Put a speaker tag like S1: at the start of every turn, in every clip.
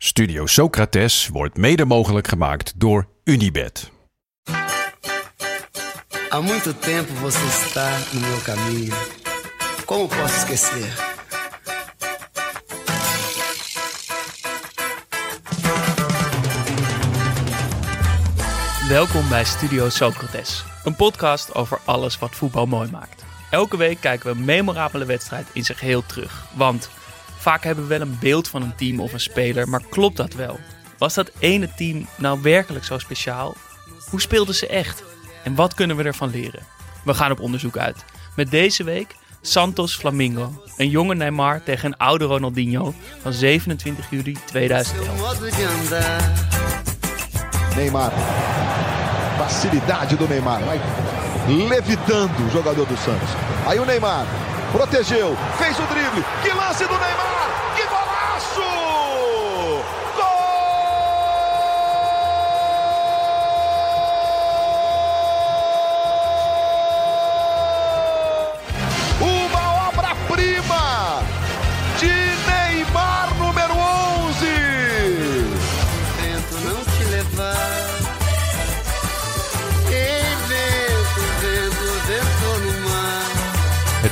S1: Studio Socrates wordt mede mogelijk gemaakt door Unibed.
S2: Há muito tempo você está no meu caminho. Como posso esquecer?
S3: Welkom bij Studio Socrates, een podcast over alles wat voetbal mooi maakt. Elke week kijken we een memorabele wedstrijd in zijn geheel terug. Want vaak hebben we wel een beeld van een team of een speler, maar klopt dat wel? Was dat ene team nou werkelijk zo speciaal? Hoe speelden ze echt? En wat kunnen we ervan leren? We gaan op onderzoek uit. Met deze week Santos Flamingo. Een jonge Neymar tegen een oude Ronaldinho van 27 juli 2011.
S2: Seu modo de andar.
S4: Neymar. Facilidade do Neymar. Vai levitando o jogador do Santos. Aí o Neymar protegeu, fez o drible. Que lance do Neymar!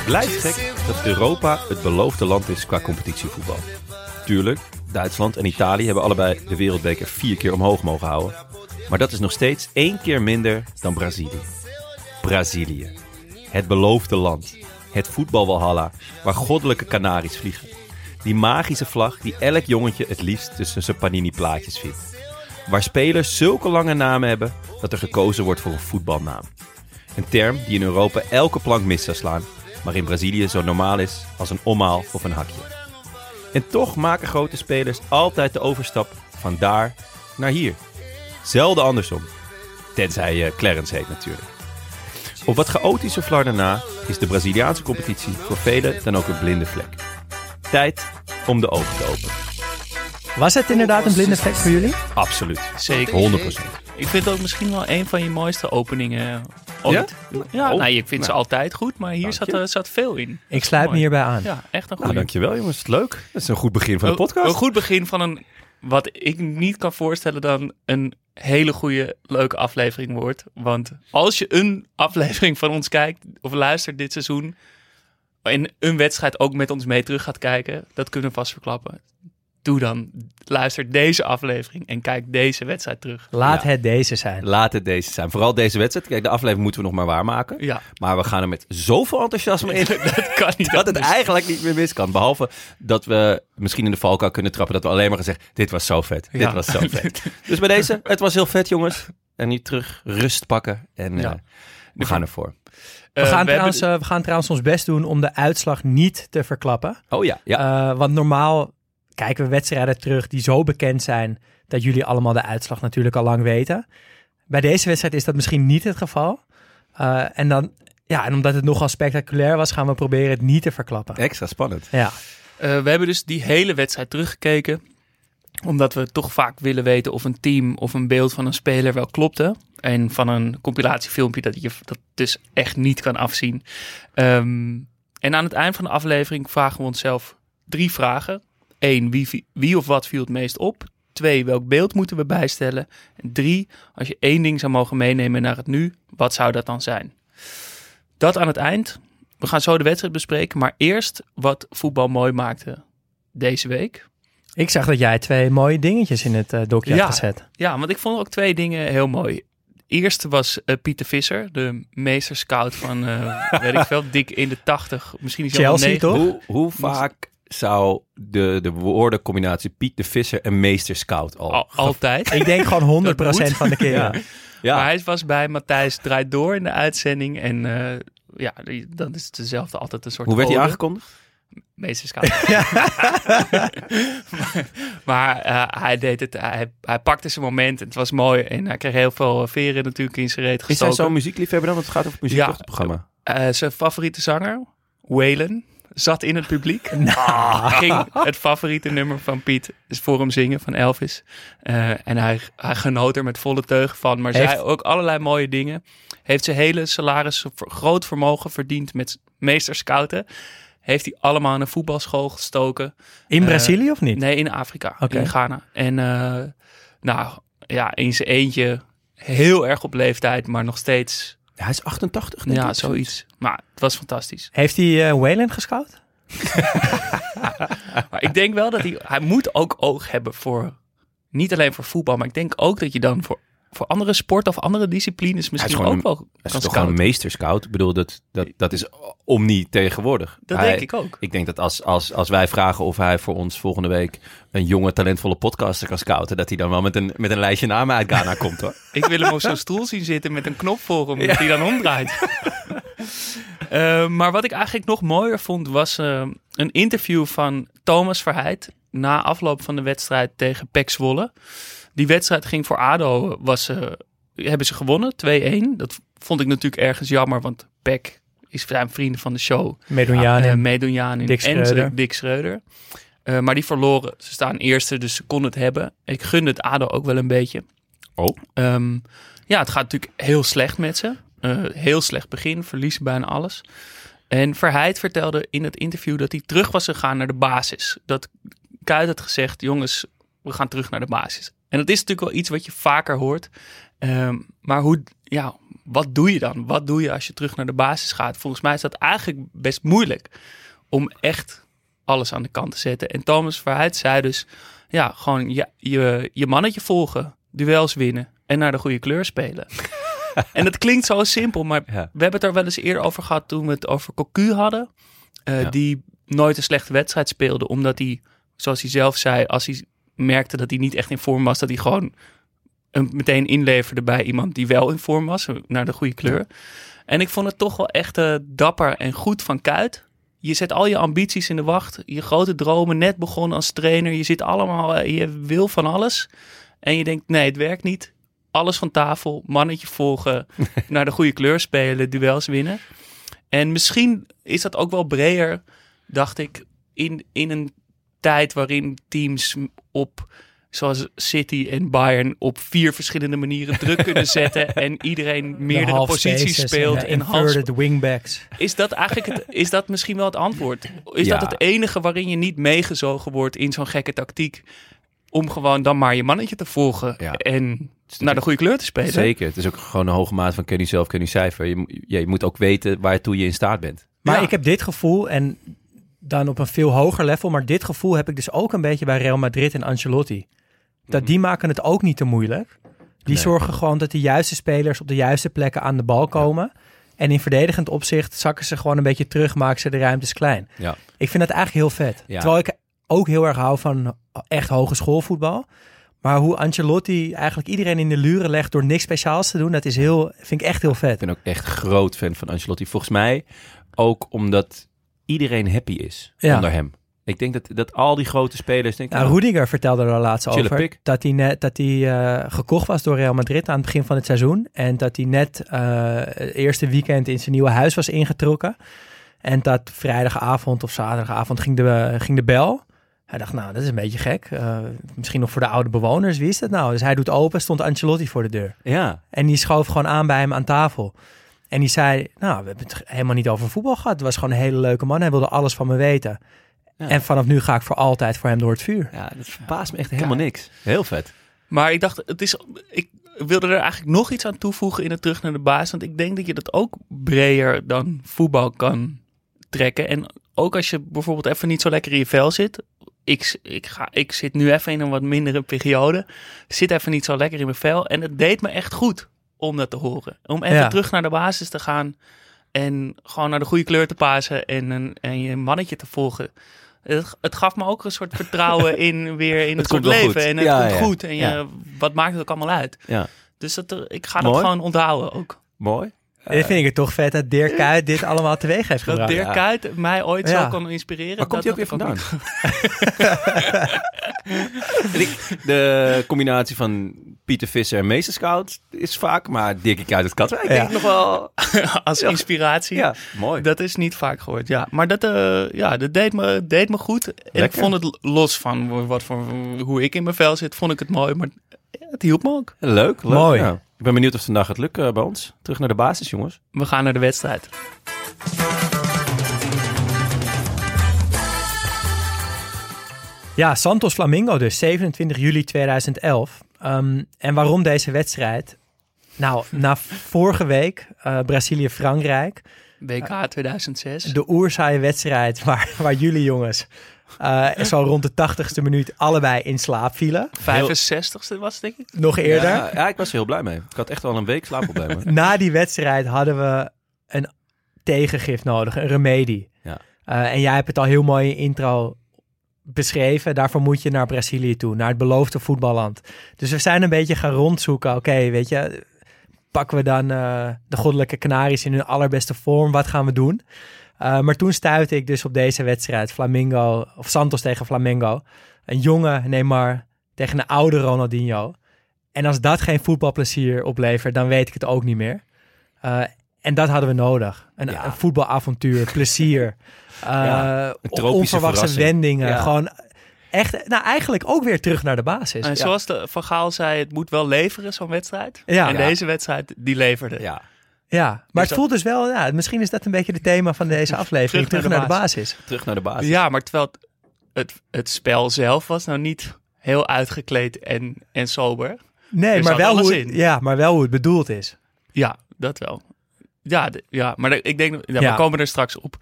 S5: Blijft gek dat Europa het beloofde land is qua competitievoetbal. Tuurlijk, Duitsland en Italië hebben allebei de wereldbeker vier keer omhoog mogen houden. Maar dat is nog steeds één keer minder dan Brazilië. Brazilië. Het beloofde land. Het voetbalwalhalla waar goddelijke kanaries vliegen. Die magische vlag die elk jongetje het liefst tussen zijn panini-plaatjes vindt. Waar spelers zulke lange namen hebben dat er gekozen wordt voor een voetbalnaam. Een term die in Europa elke plank mis zou slaan, maar in Brazilië zo normaal is als een omhaal of een hakje. En toch maken grote spelers altijd de overstap van daar naar hier. Zelden andersom. Tenzij je Clarence heet natuurlijk. Op wat chaotische flarden na is de Braziliaanse competitie voor velen dan ook een blinde vlek. Tijd om de ogen te openen.
S6: Was het inderdaad een blinde vlek voor jullie?
S5: Absoluut.
S3: Zeker.
S5: 100%.
S3: Ik vind het ook misschien wel een van je mooiste openingen ooit. Ja,
S5: Oh,
S3: nou, ik vind ze
S5: nou.
S3: altijd goed, maar hier zat, er zat veel in.
S6: Ik sluit me hierbij aan.
S3: Ja, echt een
S5: Nou,
S3: goede.
S5: dankjewel jongens. Leuk. Dat is een goed begin van de podcast.
S3: Een, een goed begin van een, wat ik niet kan voorstellen dan een hele goede, leuke aflevering wordt. Want als je een aflevering van ons kijkt of luistert dit seizoen en een wedstrijd ook met ons mee terug gaat kijken, dat kunnen we vast verklappen. Doe dan, luister deze aflevering en kijk deze wedstrijd terug.
S6: Laat
S5: Ja.
S6: het deze zijn.
S5: Laat het deze zijn. Vooral deze wedstrijd. Kijk, de aflevering moeten we nog maar waarmaken.
S3: Ja,
S5: Maar we gaan er met zoveel enthousiasme in
S3: dat kan niet
S5: dat het eigenlijk niet meer mis kan. Behalve dat we misschien in de valkuil kunnen trappen dat we alleen maar gezegd, dit was zo vet. Dit was zo vet. dus bij deze, het was heel vet jongens. En nu terug rust pakken en
S3: Ja.
S5: eh, we gaan ervoor.
S6: We,
S3: Eh,
S6: gaan
S3: we
S6: trouwens,
S3: hebben-
S6: eh, we gaan trouwens ons best doen om de uitslag niet te verklappen.
S5: Oh ja, ja.
S6: Eh, want normaal kijken we wedstrijden terug die zo bekend zijn dat jullie allemaal de uitslag natuurlijk al lang weten. Bij deze wedstrijd is dat misschien niet het geval. Eh, en, dan, ja, en omdat het nogal spectaculair was, gaan we proberen het niet te verklappen.
S5: Extra spannend.
S6: Ja.
S3: Eh, we hebben dus die hele wedstrijd teruggekeken. Omdat we toch vaak willen weten of een team of een beeld van een speler wel klopte. En van een compilatiefilmpje dat je dat dus echt niet kan afzien. Ehm, en aan het eind van de aflevering vragen we onszelf drie vragen. Eén, wie, wie of wat viel het meest op? Twee, welk beeld moeten we bijstellen? En drie, als je één ding zou mogen meenemen naar het nu, wat zou dat dan zijn? Dat aan het eind. We gaan zo de wedstrijd bespreken, maar eerst wat voetbal mooi maakte deze week.
S6: Ik zag dat jij twee mooie dingetjes in het dokje
S3: Ja.
S6: had gezet.
S3: Ja, want ik vond ook twee dingen heel mooi. Eerst was eh, Pieter Visser, de meester scout van, eh, weet ik veel, dik in de 80, misschien is hij al
S6: Chelsea,
S3: negen.
S6: toch?
S5: Hoe, hoe vaak zou de, de woordencombinatie Piet de Visser en Meester Scout al...
S3: Al- altijd.
S6: Ik denk gewoon 100%
S3: Dat moet.
S6: van de keer.
S5: Ja. ja.
S3: Maar hij was bij Matthijs Draait Door in de uitzending. En eh, ja, dan is het dezelfde altijd een soort
S5: Hoe werd hij aangekondigd?
S3: Meester scout. maar eh, hij deed het, hij, hij pakte zijn moment. Het was mooi en hij kreeg heel veel veren natuurlijk in zijn reet
S5: Is hij zo'n muziekliefhebber dan? Want het gaat over muziek,
S3: Ja.
S5: toch, het programma?
S3: Eh, zijn favoriete zanger, Waylon, zat in het publiek. Ging het favoriete nummer van Piet is voor hem zingen van Elvis. Eh, en hij, hij genoot er met volle teugen van. Maar
S6: Heeft-
S3: zei ook allerlei mooie dingen. Heeft zijn hele salaris, groot vermogen verdiend met meester scouten. Heeft hij allemaal in een voetbalschool gestoken.
S6: In
S3: Eh,
S6: Brazilië of niet?
S3: Nee, in Afrika, in Ghana. En eh, nou ja, in zijn eentje heel erg op leeftijd, maar nog steeds
S5: hij is 88, denk
S3: ja,
S5: ik.
S3: zoiets. Maar het was fantastisch.
S6: Heeft hij eh Wayland gescout?
S3: Maar ik denk wel dat hij... Hij moet ook oog hebben voor... Niet alleen voor voetbal, maar ik denk ook dat je dan voor, voor andere sporten of andere disciplines misschien ook wel
S5: Hij
S3: kan
S5: is toch gewoon een meesterscout? Ik bedoel, dat, dat, dat is omni tegenwoordig.
S3: Dat
S5: Hij-
S3: denk ik ook.
S5: Ik denk dat als, als, als wij vragen of hij voor ons volgende week een jonge, talentvolle podcaster kan scouten, dat hij dan wel met een, met een lijstje namen uit Ghana komt hoor.
S3: Ik wil hem op zo'n stoel zien zitten met een knop voor hem, dat hij dan omdraait. Eh, maar wat ik eigenlijk nog mooier vond, was eh, een interview van Thomas Verheid na afloop van de wedstrijd tegen PEC Zwolle. Die wedstrijd ging voor ADO, was, eh, hebben ze gewonnen, 2-1. Dat vond ik natuurlijk ergens jammer, want PEC is zijn vrienden van de show.
S6: Medunjani.
S3: Medunjanin
S6: Dick
S3: en
S6: Schreuder.
S3: Dick Schreuder. Eh, maar die verloren. Ze staan eerste, dus ze konden het hebben. Ik gun het ADO ook wel een beetje.
S5: Oh.
S3: Ehm, ja, het gaat natuurlijk heel slecht met ze. Eh, heel slecht begin, verliezen bijna alles. En Verheid vertelde in het interview dat hij terug was gegaan naar de basis. Dat Kuit had gezegd, jongens, we gaan terug naar de basis. En dat is natuurlijk wel iets wat je vaker hoort. Ehm, maar hoe, ja, wat doe je dan? Wat doe je als je terug naar de basis gaat? Volgens mij is dat eigenlijk best moeilijk om echt alles aan de kant te zetten. En Thomas Verheid zei dus, ja, gewoon je, je, je mannetje volgen, duels winnen en naar de goede kleur spelen. en dat klinkt zo simpel, maar
S5: Ja.
S3: we hebben het er wel eens eerder over gehad toen we het over Cocu hadden. eh,
S5: Ja.
S3: Die nooit een slechte wedstrijd speelde, omdat hij, zoals hij zelf zei, als hij merkte dat hij niet echt in vorm was, dat hij gewoon hem meteen inleverde bij iemand die wel in vorm was, naar de goede kleur. En ik vond het toch wel echt eh, dapper en goed van Kuit. Je zet al je ambities in de wacht, je grote dromen, net begonnen als trainer. Je zit allemaal, eh, je wil van alles. En je denkt, nee, het werkt niet. Alles van tafel, mannetje volgen, naar de goede kleur spelen, duels winnen. En misschien is dat ook wel breder, dacht ik, in, in een tijd waarin teams op, zoals City en Bayern, op vier verschillende manieren druk kunnen zetten. en iedereen meerdere posities speelt.
S6: de
S3: En half
S6: inverted wingbacks.
S3: is dat eigenlijk het, is dat misschien wel het antwoord? Is
S5: Ja.
S3: dat het enige waarin je niet meegezogen wordt in zo'n gekke tactiek? Om gewoon dan maar je mannetje te volgen
S5: Ja.
S3: en naar de goede kleur te spelen.
S5: Zeker. Het is ook gewoon een hoge maat van ken je zelf, ken je cijfer. Je, je moet ook weten waartoe je in staat bent.
S6: Maar
S3: Ja.
S6: ik heb dit gevoel, en dan op een veel hoger level, maar dit gevoel heb ik dus ook een beetje bij Real Madrid en Ancelotti. Dat die maken het ook niet te moeilijk. Die
S5: Nee.
S6: zorgen gewoon dat de juiste spelers op de juiste plekken aan de bal komen. En in verdedigend opzicht zakken ze gewoon een beetje terug, maken ze de ruimtes klein.
S5: Ja.
S6: Ik vind dat eigenlijk heel vet.
S5: Ja.
S6: Terwijl ik ook heel erg hou van echt hogeschoolvoetbal. Maar hoe Ancelotti eigenlijk iedereen in de luren legt door niks speciaals te doen, dat is heel, vind ik echt heel vet.
S5: Ik ben ook echt groot fan van Ancelotti. Volgens mij ook omdat iedereen happy is
S6: Ja.
S5: onder hem. Ik denk dat, dat al die grote spelers denken...
S6: Nou, Rudiger vertelde er laatst over dat hij, net, dat hij eh, gekocht was door Real Madrid aan het begin van het seizoen. En dat hij net eh, het eerste weekend in zijn nieuwe huis was ingetrokken. En dat vrijdagavond of zaterdagavond ging de, ging de bel. Hij dacht, nou, dat is een beetje gek. Eh, misschien nog voor de oude bewoners. Wie is dat nou? Dus hij doet open, stond Ancelotti voor de deur.
S5: ja,
S6: En die schoof gewoon aan bij hem aan tafel. En die zei, nou, we hebben het helemaal niet over voetbal gehad. Het was gewoon een hele leuke man. Hij wilde alles van me weten.
S5: Ja.
S6: En vanaf nu ga ik voor altijd voor hem door het vuur.
S5: ja, dat verbaast me echt helemaal niks. Heel vet.
S3: Maar ik dacht, het is, ik wilde er eigenlijk nog iets aan toevoegen in het terug naar de basis. Want ik denk dat je dat ook breder dan voetbal kan trekken. En ook als je bijvoorbeeld even niet zo lekker in je vel zit. Ik, ik, ga, ik zit nu even in een wat mindere periode. Zit even niet zo lekker in mijn vel. En het deed me echt goed om dat te horen. Om even
S6: Ja.
S3: terug naar de basis te gaan. En gewoon naar de goede kleur te pasen. En, een, en je mannetje te volgen. Het, het gaf me ook een soort vertrouwen in weer in het,
S5: Het
S3: soort leven.
S5: goed.
S3: En het
S5: Ja,
S3: komt
S5: ja.
S3: goed. En je,
S5: Ja.
S3: wat maakt het ook allemaal uit?
S5: Ja,
S3: Dus dat, eh, ik ga dat
S5: Mooi.
S3: gewoon onthouden ook.
S5: mooi.
S6: Dan vind ik het toch vet dat Dirk Kuyt dit allemaal teweeg heeft
S3: Dat
S6: gebracht.
S3: Dirk Kuyt mij ooit
S6: Ja.
S3: zo kan inspireren.
S5: Waar komt hij
S3: dat
S5: ook weer vandaan? En ik- de combinatie van Pieter Visser en Meesterscout is vaak, maar Dirkie Kuyt uit Katwijk
S6: Ja.
S5: denk ik nog wel...
S3: Als inspiratie.
S5: Ja, mooi.
S3: Dat is niet vaak gehoord, ja. Maar dat, eh, ja, dat deed, me, deed me goed. En ik vond het los van wat voor, hoe ik in mijn vel zit, vond ik het mooi. Maar het hielp me ook.
S5: Leuk, leuk.
S6: Mooi.
S5: ja. Ik ben benieuwd of het vandaag gaat lukken bij ons. Terug naar de basis, jongens.
S3: We gaan naar de wedstrijd.
S6: Ja, Santos Flamingo dus, 27 juli 2011. Ehm, en waarom deze wedstrijd? Nou, na vorige week, eh, Brazilië-Frankrijk,
S3: WK 2006.
S6: de oerzaaie wedstrijd waar, waar jullie jongens eh, zo rond de 80ste minuut allebei in slaap vielen.
S3: 65ste was het, denk ik.
S6: Nog eerder.
S5: Ja, ja, ik was er heel blij mee. Ik had echt wel een week slaapproblemen.
S6: Na die wedstrijd hadden we een tegengif nodig, een remedie.
S5: Ja.
S6: Eh, en jij hebt het al heel mooi in intro beschreven. Daarvoor moet je naar Brazilië toe, naar het beloofde voetballand. Dus we zijn een beetje gaan rondzoeken. Oké, weet je, pakken we dan eh, de goddelijke Canaries in hun allerbeste vorm? Wat gaan we doen? Eh, maar toen stuitte ik dus op deze wedstrijd, Flamingo, of Santos tegen Flamengo. Een jonge Neymar tegen een oude Ronaldinho. En als dat geen voetbalplezier oplevert, dan weet ik het ook niet meer. Eh, en dat hadden we nodig. Een,
S5: Ja.
S6: een voetbalavontuur, plezier. eh,
S5: Ja, een tropische
S6: onverwachte
S5: verrassing.
S6: wendingen.
S5: Ja.
S6: Gewoon echt, nou eigenlijk ook weer terug naar de basis.
S3: En
S6: Ja.
S3: zoals de Van Gaal zei, het moet wel leveren, zo'n wedstrijd.
S6: Ja.
S3: en
S5: Ja.
S3: deze wedstrijd, die leverde.
S5: Ja,
S6: Ja, maar
S3: Dus
S6: het
S3: dat-
S6: voelt dus wel, ja, misschien is dat een beetje het thema van deze aflevering.
S3: Terug
S6: Terug,
S3: naar de
S6: naar de basis.
S5: terug naar de basis.
S3: Ja, maar terwijl het, het, het spel zelf was nou niet heel uitgekleed en, en sober.
S6: Nee,
S3: Er
S6: maar wel, hoe,
S3: in.
S6: ja, maar wel hoe het bedoeld is.
S3: Ja, dat wel. Ja, de- ja maar de- ik denk, ja,
S6: Ja.
S3: we komen er straks op.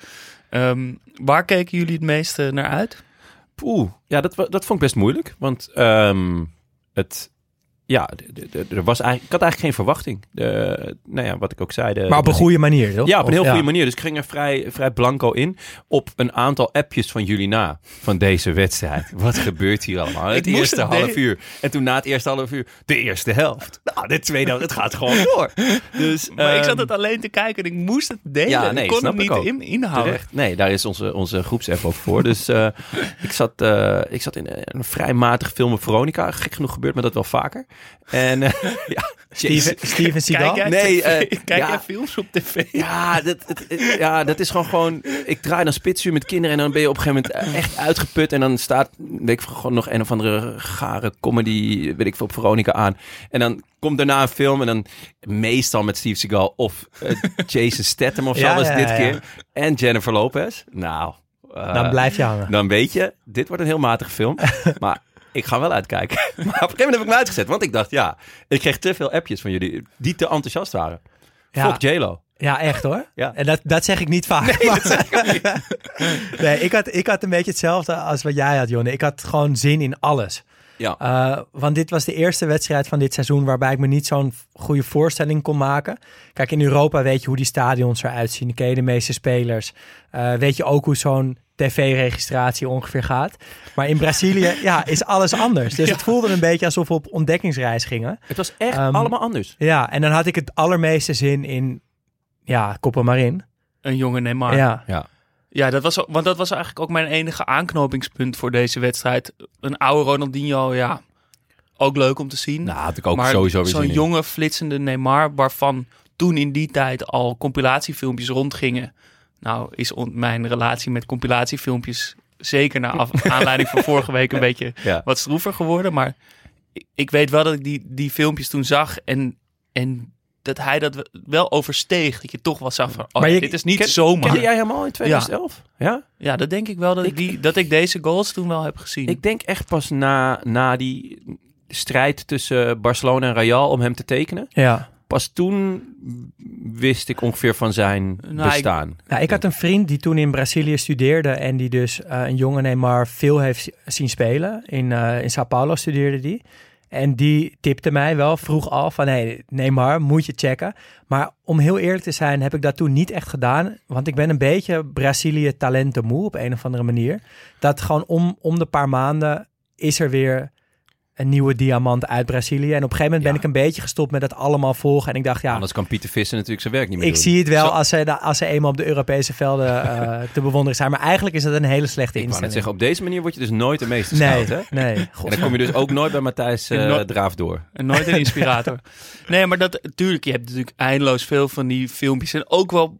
S3: Ehm, waar keken jullie het meeste naar uit?
S5: Oeh, ja, dat, dat vond ik best moeilijk. Want ehm, het, ja, er was eigenlijk, ik had eigenlijk geen verwachting. De, nou ja, wat ik ook zei. De,
S6: Maar op een goede manier, toch?
S5: Ja, op een heel
S6: Of-
S5: goede manier. Dus ik ging er vrij, vrij blanco in. Op een aantal appjes van jullie na. Van deze wedstrijd. Wat gebeurt hier allemaal? Het eerste
S3: het
S5: half uur. En toen na het eerste half uur. De eerste helft. Nou, de tweede helft. Het gaat gewoon door. Dus,
S3: Maar ik zat
S5: ehm,
S3: het alleen te kijken en ik moest het delen.
S5: Ja, nee,
S3: ik kon het niet
S5: ook.
S3: in, inhouden.
S5: Terecht. Nee, daar is onze, onze groepsapp ook voor. Dus eh, ik, zat, eh, ik zat in een vrij matig film met Veronica. Gek genoeg gebeurt me dat wel vaker. En eh, ja,
S6: Steven, Steven Seagal?
S3: Kijk,
S5: Nee, eh,
S3: Kijk
S5: ja.
S3: films op tv?
S5: Ja, dat, het- het- ja, dat is gewoon gewoon... Ik draai dan spitsuur met kinderen en dan ben je op een gegeven moment echt uitgeput. En dan staat, weet ik gewoon nog een of andere gare comedy, weet ik veel, op Veronica aan. En dan komt daarna een film en dan meestal met Steve Seagal of eh, Jason Statham of zo,
S6: Ja,
S5: was
S6: ja,
S5: dit keer. En Jennifer Lopez. Nou... eh,
S6: Dan blijf je hangen.
S5: dan weet je, dit wordt een heel matige film. maar ik ga wel uitkijken. Maar op een gegeven moment heb ik hem uitgezet. Want ik dacht, ja, ik kreeg te veel appjes van jullie die te enthousiast waren.
S6: Ja.
S5: Fuck J-Lo.
S6: Ja, echt hoor.
S5: Ja.
S6: En dat, dat zeg ik niet vaak. Nee, nee ik, had, ik had een beetje hetzelfde als wat jij had, Jonne. Ik had gewoon zin in alles.
S5: Ja.
S6: Eh, want dit was de eerste wedstrijd van dit seizoen waarbij ik me niet zo'n goede voorstelling kon maken. Kijk, in Europa weet je hoe die stadions eruit zien. Ken je de meeste spelers. Eh, weet je ook hoe zo'n tv-registratie ongeveer gaat. Maar in Brazilië ja, is alles anders. Dus het voelde een beetje alsof we op ontdekkingsreis gingen.
S5: Het was echt
S6: Ehm,
S5: allemaal anders.
S6: Ja, en dan had ik het allermeeste zin in... Ja, koppen maar in.
S3: Een jonge Neymar.
S6: Ja.
S5: Ja.
S3: Ja, dat was, want dat was eigenlijk ook mijn enige aanknopingspunt voor deze wedstrijd. Een oude Ronaldinho, ja, ook leuk om te zien.
S5: Nou, had ik ook
S3: maar
S5: sowieso weer
S3: zo'n jonge, flitsende Neymar, waarvan toen in die tijd al compilatiefilmpjes rondgingen. Nou, is on- mijn relatie met compilatiefilmpjes zeker naar af- aanleiding van vorige week een beetje
S5: Ja.
S3: wat stroever geworden. Maar ik, ik weet wel dat ik die, die filmpjes toen zag en, en dat hij dat wel oversteeg. Dat je toch wel zag van, oh,
S6: Maar je-
S3: dit is niet
S5: Ken-
S3: zomaar.
S5: Kende jij hem al in 2011? Ja?
S3: Ja, dat denk ik wel dat ik,
S5: Ik-
S3: die, dat ik deze goals toen wel heb gezien.
S5: Ik denk echt pas na, na die strijd tussen Barcelona en Real om hem te tekenen.
S6: Ja.
S5: Pas toen wist ik ongeveer van zijn
S3: Nou, ik-
S5: bestaan.
S6: Nou, ik had een vriend die toen in Brazilië studeerde en die dus eh, een jonge Neymar veel heeft zi- zien spelen. In, eh, in Sao Paulo studeerde die. En die tipte mij wel, vroeg al van hey, Neymar, moet je checken. Maar om heel eerlijk te zijn heb ik dat toen niet echt gedaan. Want ik ben een beetje Brazilië talenten moe op een of andere manier. Dat gewoon om, om de paar maanden is er weer een nieuwe diamant uit Brazilië. En op een gegeven moment ben ik een beetje gestopt met dat allemaal volgen. En ik dacht, ja,
S5: Anders kan Pieter Visser natuurlijk zijn werk niet meer
S6: ik
S5: doen.
S6: zie het wel
S5: Zo-
S6: als ze, als ze eenmaal op de Europese velden eh, te bewonderen zijn. Maar eigenlijk is dat een hele slechte
S5: Ik wou net
S6: instelling.
S5: zeggen, op deze manier word je dus nooit de meeste
S6: nee,
S5: scout, hè?
S6: nee.
S5: En dan kom je dus ook nooit bij Matthijs eh,
S3: No-
S5: Draaf door.
S3: En nooit een inspirator. nee, maar dat, tuurlijk, je hebt natuurlijk eindeloos veel van die filmpjes. En ook wel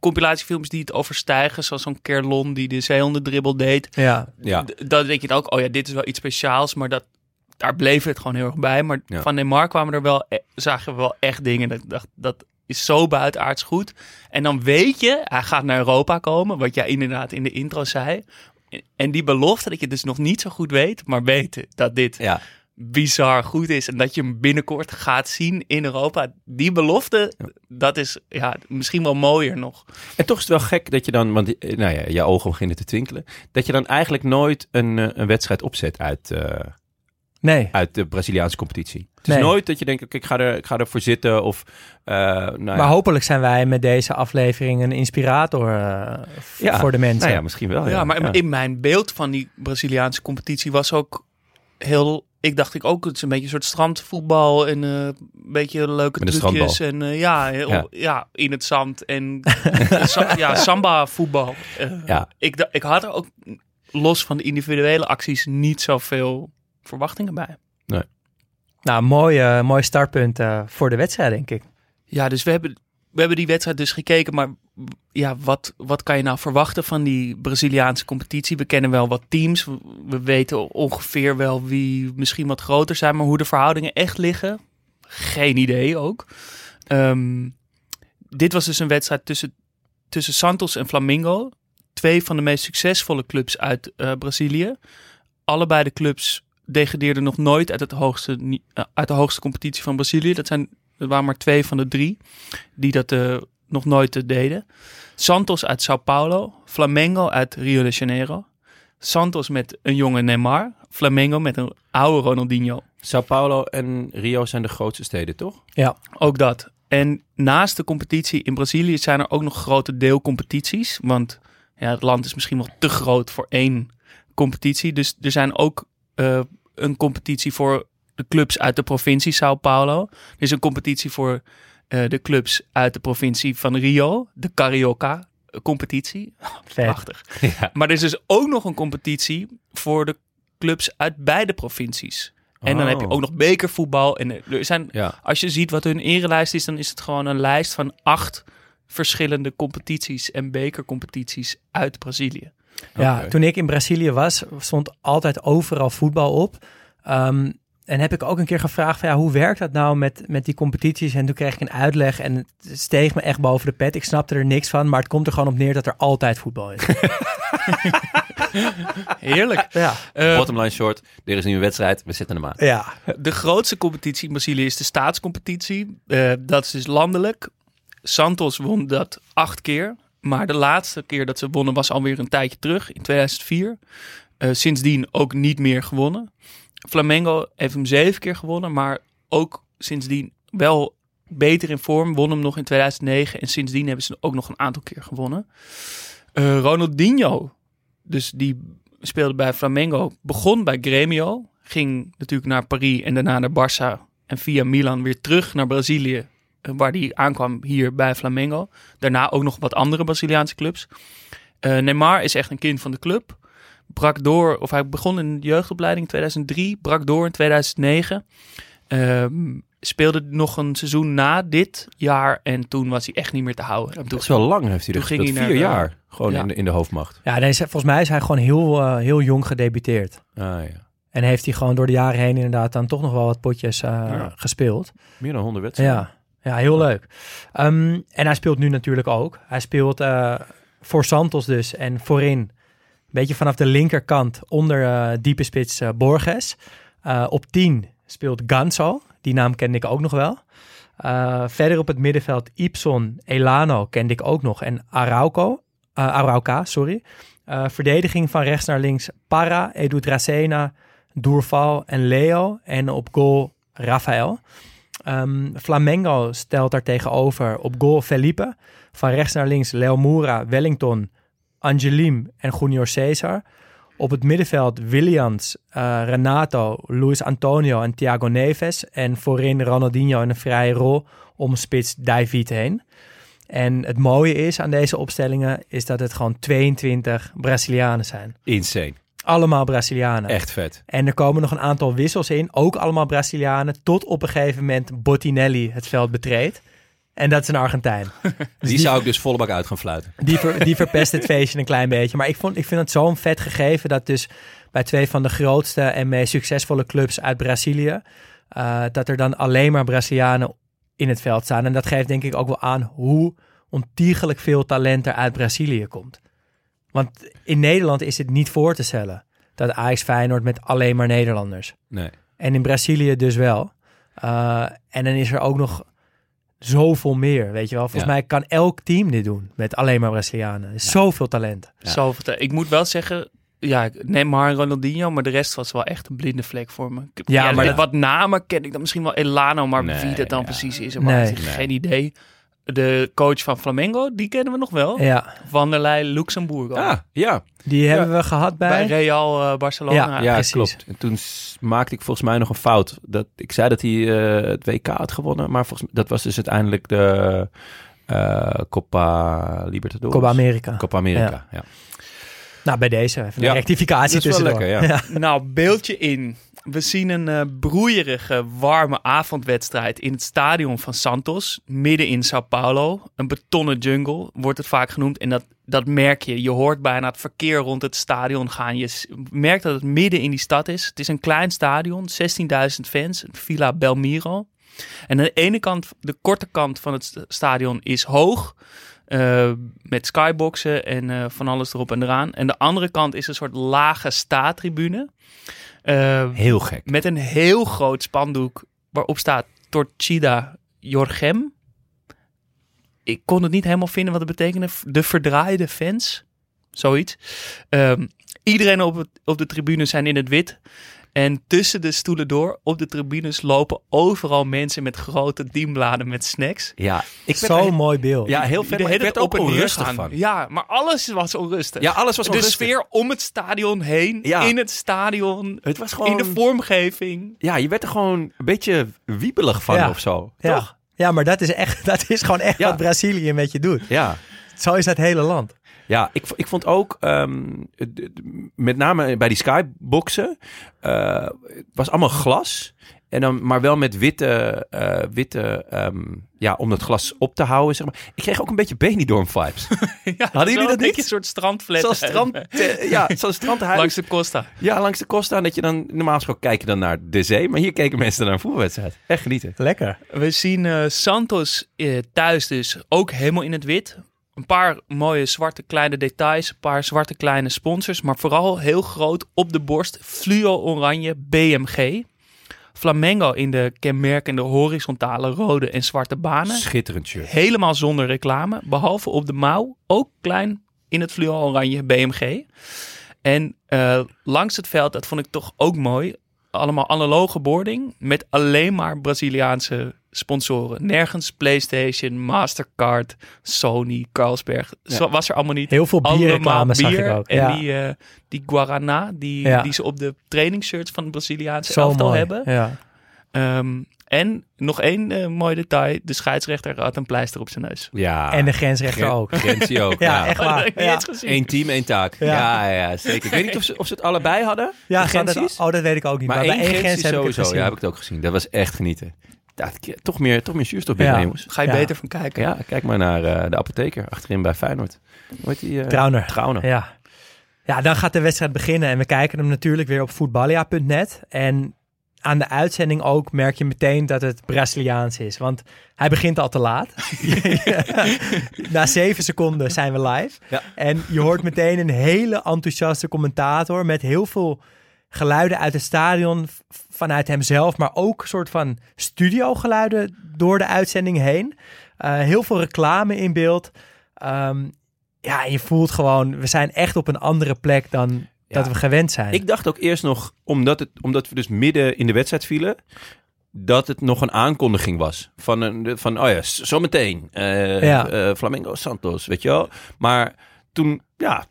S3: compilatiefilms die het overstijgen. Zoals zo'n Kerlon die de zeehondendribbel deed.
S6: Ja,
S5: Ja.
S3: Dan denk je dan ook, oh ja, dit is wel iets speciaals. Maar dat, daar bleef het gewoon heel erg bij. Maar
S5: Ja.
S3: van Neymar kwamen er wel, e- zagen we wel echt dingen. Dat dacht, dat is zo buitenaards goed. En dan weet je, hij gaat naar Europa komen. Wat jij inderdaad in de intro zei. En die belofte dat je dus nog niet zo goed weet. Maar weet dat dit
S5: Ja.
S3: bizar goed is. En dat je hem binnenkort gaat zien in Europa. Die belofte, dat is ja, misschien wel mooier nog.
S5: En toch is het wel gek dat je dan, want eh, nou ja, je ogen beginnen te twinkelen, dat je dan eigenlijk nooit een, eh, een wedstrijd opzet uit, eh,
S6: nee.
S5: uit de Braziliaanse competitie. Het is
S6: Nee.
S5: nooit dat je denkt, oké, ik, ga er, ik ga ervoor zitten of, eh, nou ja,
S6: Maar hopelijk zijn wij met deze aflevering een inspirator eh,
S5: Ja,
S6: voor de mensen.
S5: nou ja, misschien wel.
S3: Ja,
S5: Ja,
S3: maar
S5: ja.
S3: in mijn beeld van die Braziliaanse competitie was ook heel... Ik dacht ik ook, het is een beetje een soort strandvoetbal en eh, een beetje leuke trucjes. En ja, heel-
S5: Ja.
S3: ja. in het zand en ja, samba voetbal.
S5: Ja.
S3: ik, ik had er ook los van de individuele acties niet zoveel verwachtingen bij.
S6: Nou, mooi, eh, mooi startpunt eh, voor de wedstrijd, denk ik.
S3: Ja, dus we hebben, we hebben die wedstrijd dus gekeken. Maar ja, wat, wat kan je nou verwachten van die Braziliaanse competitie? We kennen wel wat teams. We, we weten ongeveer wel wie misschien wat groter zijn. Maar hoe de verhoudingen echt liggen, geen idee ook. Ehm, dit was dus een wedstrijd tussen, tussen Santos en Flamengo. Twee van de meest succesvolle clubs uit eh, Brazilië. Allebei de clubs degradeerden nog nooit uit, het hoogste, eh, uit de hoogste competitie van Brazilië. Dat zijn er waren maar twee van de drie die dat eh, nog nooit eh, deden. Santos uit Sao Paulo, Flamengo uit Rio de Janeiro. Santos met een jonge Neymar, Flamengo met een oude Ronaldinho.
S5: Sao Paulo en Rio zijn de grootste steden, toch?
S6: Ja,
S3: Ook dat. En naast de competitie in Brazilië zijn er ook nog grote deelcompetities. Want ja, het land is misschien wel te groot voor één competitie. Dus er zijn ook eh, een competitie voor de clubs uit de provincie Sao Paulo. Er is een competitie voor eh, de clubs uit de provincie van Rio. De Carioca competitie. Prachtig.
S5: Ja.
S3: Maar er is dus ook nog een competitie voor de clubs uit beide provincies. En dan heb je
S5: Oh.
S3: ook nog bekervoetbal. En er er zijn
S5: Ja.
S3: als je ziet wat hun erelijst is, dan is het gewoon een lijst van acht verschillende competities en bekercompetities uit Brazilië.
S6: Ja, toen ik in Brazilië was, stond altijd overal voetbal op. Ehm, en heb ik ook een keer gevraagd van ja, hoe werkt dat nou met, met die competities? En toen kreeg ik een uitleg en het steeg me echt boven de pet. Ik snapte er niks van, maar het komt er gewoon op neer dat er altijd voetbal is.
S3: Heerlijk.
S6: ja.
S3: Eh,
S5: Bottom line short, er is nu een wedstrijd, we zetten hem aan.
S6: ja.
S3: de grootste competitie in Brazilië is de staatscompetitie. Eh, dat is dus landelijk. Santos won dat acht keer. Maar de laatste keer dat ze wonnen was alweer een tijdje terug, in 2004. Eh, sindsdien ook niet meer gewonnen. Flamengo heeft hem zeven keer gewonnen, maar ook sindsdien wel beter in vorm. Won hem nog in 2009 en sindsdien hebben ze ook nog een aantal keer gewonnen. Eh, Ronaldinho, dus die speelde bij Flamengo, begon bij Grêmio. Ging natuurlijk naar Paris en daarna naar Barça. En via Milan weer terug naar Brazilië, waar hij aankwam hier bij Flamengo. Daarna ook nog wat andere Braziliaanse clubs. Eh, Neymar is echt een kind van de club. Brak door, of hij begon in de jeugdopleiding in 2003, brak door in 2009. Ehm, speelde nog een seizoen na dit jaar en toen was hij echt niet meer te houden. En toen
S5: Dat is wel lang heeft hij
S3: Toen ging hij
S5: Vier
S3: naar de-
S5: jaar gewoon
S3: Ja.
S5: in, de, in de hoofdmacht.
S6: ja nee, volgens mij is hij gewoon heel, eh, heel jong gedebuteerd.
S5: Ah, ja.
S6: En heeft hij gewoon door de jaren heen inderdaad dan toch nog wel wat potjes eh,
S5: Ja.
S6: gespeeld.
S5: Meer dan 100 wedstrijden.
S6: Ja, ja heel leuk. Ehm, en hij speelt nu natuurlijk ook. Hij speelt eh, voor Santos dus en voorin, een beetje vanaf de linkerkant onder eh, diepe spits eh, Borges. Op 10 speelt Ganso, die naam kende ik ook nog wel. Verder op het middenveld Ipson, Elano kende ik ook nog en Arauco, Arauca, sorry. Verdediging van rechts naar links Parra, Edu Dracena, Durval en Leo. En op goal Rafael. Ehm, Flamengo stelt daar tegenover op goal Felipe. Van rechts naar links Leo Moura, Wellington, Angelim en Junior Cesar. Op het middenveld Williams, eh, Renato, Luis Antonio en Thiago Neves. En voorin Ronaldinho in een vrije rol om spits David heen. En het mooie is aan deze opstellingen is dat het gewoon 22 Brazilianen zijn.
S5: Insane.
S6: Allemaal Brazilianen.
S5: Echt vet.
S6: En er komen nog een aantal wissels in, ook allemaal Brazilianen, tot op een gegeven moment Bottinelli het veld betreedt. En dat is een Argentijn. Dus
S5: Die zou ik dus volle bak uit gaan fluiten.
S6: die, ver- die verpest het feestje een klein beetje. Maar ik, vond, ik vind het zo'n vet gegeven dat dus bij twee van de grootste en meest succesvolle clubs uit Brazilië, eh, dat er dan alleen maar Brazilianen in het veld staan. En dat geeft denk ik ook wel aan hoe ontiegelijk veel talent er uit Brazilië komt. Want in Nederland is het niet voor te stellen dat Ajax Feyenoord met alleen maar Nederlanders.
S5: Nee.
S6: En in Brazilië dus wel. Uh, en dan is er ook nog zoveel meer, weet je wel. Volgens
S5: Ja.
S6: mij kan elk team dit doen met alleen maar Brazilianen. Zoveel talent.
S5: Ja.
S3: Zoveel Ik moet wel zeggen, ja, ik neem maar en Ronaldinho, maar de rest was wel echt een blinde vlek voor me.
S6: Ja, maar dat-
S3: wat namen ken ik dan misschien wel Elano, maar
S5: Nee,
S3: wie dat dan
S5: ja.
S3: precies is,
S6: Nee.
S3: geen idee. De coach van Flamengo, die kennen we nog wel.
S6: Ja,
S3: Vanderlei Luxemburgo.
S5: Ah, ja.
S6: die hebben we gehad bij.
S3: bij Real eh, Barcelona.
S6: Ja,
S5: ja,
S6: precies.
S5: klopt. En toen maakte ik volgens mij nog een fout. Dat, ik zei dat hij eh, het WK had gewonnen, maar volgens mij, dat was dus uiteindelijk de eh Copa Libertadores.
S6: Copa America.
S5: Copa America, ja.
S6: Nou, bij deze even
S5: Ja.
S6: een rectificatie
S5: Dat is wel
S6: tussendoor.
S5: lekker, ja.
S3: Nou, beeldje in. We zien een eh, broeierige, warme avondwedstrijd in het stadion van Santos, midden in Sao Paulo. Een betonnen jungle wordt het vaak genoemd. En dat, dat merk je. Je hoort bijna het verkeer rond het stadion gaan. Je merkt dat het midden in die stad is. Het is een klein stadion, 16.000 fans, Villa Belmiro. En aan de ene kant, de korte kant van het st- stadion is hoog. eh, met skyboxen en eh, van alles erop en eraan. En de andere kant is een soort lage staatribune. Eh,
S5: Heel gek.
S3: met een heel groot spandoek waarop staat Torcida Jorgem. Ik kon het niet helemaal vinden wat het betekende. De verdraaide fans. Zoiets. Ehm, iedereen op, het, op de tribune zijn in het wit. En tussen de stoelen door, op de tribunes, lopen overal mensen met grote dienbladen met snacks.
S5: Ja, ik
S6: Zo'n
S5: er-
S6: mooi beeld.
S5: Ja, heel vet.
S3: de
S5: Maar ik werd ook onrustig van.
S3: Ja, maar alles was onrustig.
S5: Ja, alles was
S3: de
S5: onrustig.
S3: sfeer om het stadion heen,
S5: Ja.
S3: in het stadion,
S5: Het was gewoon...
S3: in de vormgeving.
S5: Ja, je werd er gewoon een beetje wiebelig van
S6: Ja.
S5: of zo.
S6: ja.
S5: Toch?
S6: Ja, maar dat is, echt, dat is gewoon echt
S5: Ja.
S6: wat Brazilië met je doet.
S5: Ja.
S6: Zo is dat hele land.
S5: Ja, ik, ik vond ook, ehm, met name bij die skyboxen, eh, het was allemaal glas. En dan, maar wel met witte, eh, witte ehm, ja, om dat glas op te houden, zeg maar. Ik kreeg ook een beetje Benidorm vibes.
S3: Ja,
S5: jullie dat
S3: een beetje
S5: niet?
S3: Een soort strandflat.
S5: Zoals strand, eh, ja, zoals strandhuis.
S3: Langs de Costa.
S5: Ja, langs de Costa. En dat je dan, normaal gesproken kijk je dan naar de zee. Maar hier keken mensen naar een voetbalwedstrijd. Echt genieten.
S6: Lekker.
S3: We zien eh, Santos eh, thuis dus ook helemaal in het wit. Een paar mooie zwarte kleine details. Een paar zwarte kleine sponsors. Maar vooral heel groot op de borst. Fluo oranje BMG. Flamengo in de kenmerkende horizontale rode en zwarte banen.
S5: Schitterend shirt.
S3: Helemaal zonder reclame. Behalve op de mouw. Ook klein in het fluo oranje BMG. En eh, langs het veld, dat vond ik toch ook mooi. Allemaal analoge boarding. Met alleen maar Braziliaanse sponsoren. Nergens PlayStation, Mastercard, Sony, Carlsberg. Zo was er allemaal niet.
S6: Heel veel
S3: Allemaal
S6: bierreclame zag
S3: bier
S6: ik ook.
S3: En
S6: ja.
S3: die, eh, die Guarana, die,
S6: Ja.
S3: die ze op de trainingsshirts van het Braziliaanse
S6: Zo
S3: elftal
S6: mooi.
S3: hebben.
S6: Ja.
S3: Ehm, en nog één eh, mooi detail. De scheidsrechter had een pleister op zijn neus.
S5: Ja.
S6: En de grensrechter
S5: Gren-
S6: ook.
S5: Grenzie ook.
S6: Ja, echt
S3: Dat
S6: waar. Ja.
S5: Eén team, één taak.
S6: Ja.
S5: Ja, ja, zeker. Ik weet niet of ze, of ze het allebei hadden.
S6: Ja, hadden-
S5: Grenzies.
S6: oh, dat weet ik ook niet.
S5: Maar,
S6: Maar,
S5: één
S6: bij één
S5: grens
S6: heb ik het
S5: sowieso. Ja, heb ik het ook gezien. Dat was echt genieten. Ja, het- toch, meer, toch meer zuurstof binnen,
S6: Ja.
S5: jongens.
S3: Ga je
S6: Ja.
S3: beter van kijken.
S5: Ja, kijk maar naar eh, de apotheker achterin bij Feyenoord. Hoe heet die? eh,
S6: Trauner.
S5: Trauner.
S6: Ja. ja, dan gaat de wedstrijd beginnen en we kijken hem natuurlijk weer op voetballia.net. En aan de uitzending ook merk je meteen dat het Braziliaans is. Want hij begint al te laat. Na zeven seconden zijn we live.
S5: Ja.
S6: En je hoort meteen een hele enthousiaste commentator met heel veel geluiden uit het stadion vanuit hemzelf, maar ook een soort van studiogeluiden door de uitzending heen. Eh, heel veel reclame in beeld. Ehm, ja, je voelt gewoon, we zijn echt op een andere plek dan. Dat we gewend zijn.
S5: Ik dacht ook eerst nog, omdat, het, omdat we dus midden in de wedstrijd vielen, dat het nog een aankondiging was. Van, een, van oh ja, zometeen. eh
S6: Ja.
S5: eh, Flamengo Santos, weet je wel. Maar toen, ja,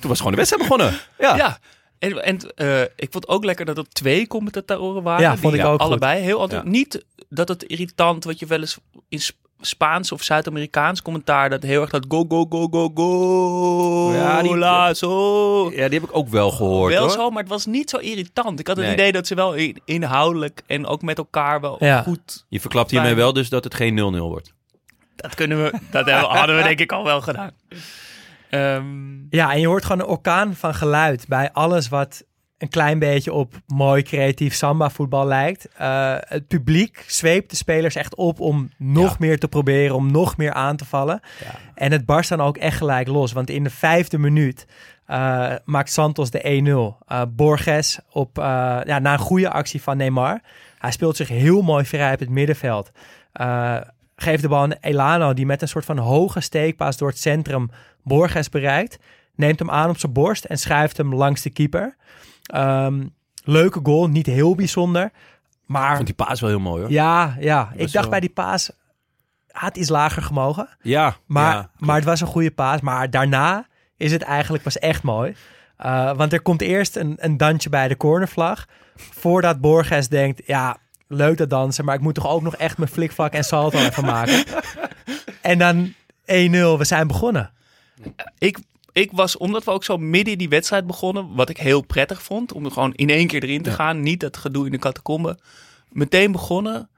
S5: toen was gewoon de wedstrijd begonnen. Ja,
S3: Ja, En, en eh, ik vond ook lekker dat er twee commentatoren waren.
S6: Ja, vond
S3: die
S6: ik ook goed.
S3: allebei heel.
S5: Ja.
S3: Niet dat het irritant, wat je wel eens in Spaans of Zuid-Amerikaans commentaar, dat heel erg dat go, go, go, go, go.
S5: Ja, die-
S3: la, zo.
S5: Ja, die heb ik ook wel gehoord
S3: wel
S5: hoor.
S3: zo, maar het was niet zo irritant. Ik had het idee dat ze wel in- inhoudelijk en ook met elkaar wel
S6: Ja.
S3: goed...
S5: Je verklapt hiermee wel dus dat het geen 0-0 wordt.
S3: Dat kunnen we, dat hebben- hadden we denk ik al wel gedaan. Ehm,
S6: Ja, en je hoort gewoon een orkaan van geluid bij alles wat een klein beetje op mooi creatief samba voetbal lijkt. Eh, het publiek zweept de spelers echt op om nog
S5: Ja.
S6: meer te proberen, om nog meer aan te vallen. En het barst dan ook echt gelijk los, want in de vijfde minuut eh, maakt Santos de 1-0. Eh, Borges op, ja, na een goede actie van Neymar. Hij speelt zich heel mooi vrij op het middenveld. Geeft de bal aan Elano, die met een soort van hoge steekpaas door het centrum Borges bereikt. Neemt hem aan op zijn borst en schuift hem langs de keeper. Ehm, leuke goal, niet heel bijzonder. Maar
S5: Ik vond die paas wel heel mooi hoor.
S6: ja, ja. ik
S5: was
S6: dacht
S5: wel-
S6: bij die paas had iets lager gemogen.
S5: Ja,
S6: Maar,
S5: ja.
S6: maar het was een goede paas. Maar daarna is het eigenlijk pas echt mooi. Uh, want er komt eerst een, een dansje bij de cornervlag. Voordat Borges denkt, ja, leuk dat dansen. Maar ik moet toch ook nog echt mijn flikvlak en salto even maken. en dan 1-0, we zijn begonnen.
S3: ik, ik was, omdat we ook zo midden in die wedstrijd begonnen, wat ik heel prettig vond, om er gewoon in één keer erin te gaan, niet dat gedoe in de catacombe, meteen begonnen.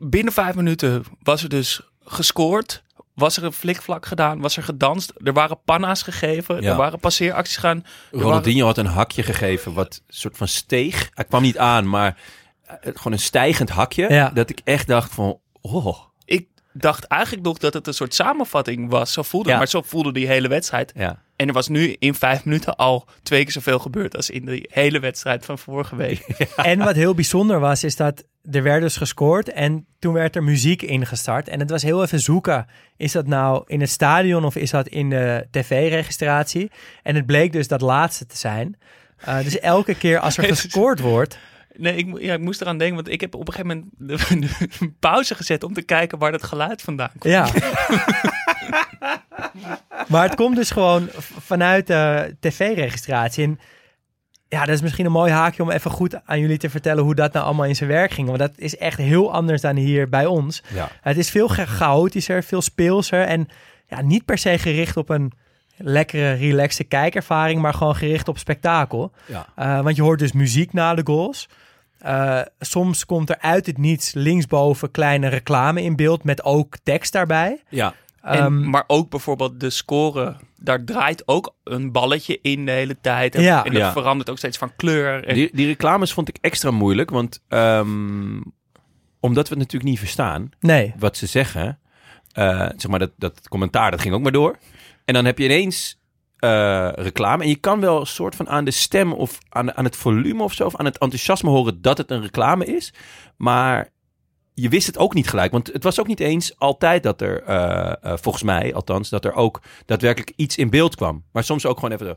S3: Binnen vijf minuten was er dus gescoord, was er een flikvlak gedaan, was er gedanst, er waren panna's gegeven,
S5: Ja.
S3: er waren passeeracties gaan. Waren-
S5: Ronaldinho had een hakje gegeven wat soort van steeg. Hij kwam niet aan, maar eh, gewoon een stijgend hakje.
S6: Ja.
S5: Dat ik echt dacht van, oh.
S3: Ik dacht eigenlijk nog dat het een soort samenvatting was, zo voelde
S5: Ja.
S3: maar zo voelde die hele wedstrijd.
S5: Ja.
S3: En er was nu in vijf minuten al twee keer zoveel gebeurd als in de hele wedstrijd van vorige week.
S6: En wat heel bijzonder was, is dat er werd dus gescoord en toen werd er muziek ingestart. En het was heel even zoeken, is dat nou in het stadion of is dat in de tv-registratie? En het bleek dus dat laatste te zijn. Uh, dus elke keer als er gescoord wordt...
S3: Nee, ik, ja, ik moest eraan denken, want ik heb op een gegeven moment de, de- een pauze gezet om te kijken waar dat geluid vandaan komt.
S6: Ja. maar het komt dus gewoon vanuit de tv-registratie. En ja, dat is misschien een mooi haakje om even goed aan jullie te vertellen hoe dat nou allemaal in zijn werk ging. Want dat is echt heel anders dan hier bij ons.
S5: Ja.
S6: Het is veel cha- chaotischer, veel speelser en ja, niet per se gericht op een lekkere, relaxe kijkervaring, maar gewoon gericht op spektakel.
S5: Ja.
S6: Uh, want je hoort dus muziek na de goals. Uh, soms komt er uit het niets linksboven kleine reclame in beeld met ook tekst daarbij.
S5: Ja.
S3: En,
S6: Um,
S3: maar ook bijvoorbeeld de score, daar draait ook een balletje in de hele tijd. En,
S6: Ja.
S3: en dat
S5: Ja.
S3: verandert ook steeds van kleur. En,
S5: Die, die reclames vond ik extra moeilijk, want ehm, omdat we het natuurlijk niet verstaan
S6: nee.
S5: wat ze zeggen, eh, zeg maar dat, dat commentaar, dat ging ook maar door. En dan heb je ineens eh, reclame en je kan wel een soort van aan de stem of aan, aan het volume of zo, of aan het enthousiasme horen dat het een reclame is. Maar je wist het ook niet gelijk, want het was ook niet eens altijd dat er, eh, eh, volgens mij althans, dat er ook daadwerkelijk iets in beeld kwam. Maar soms ook gewoon even zo.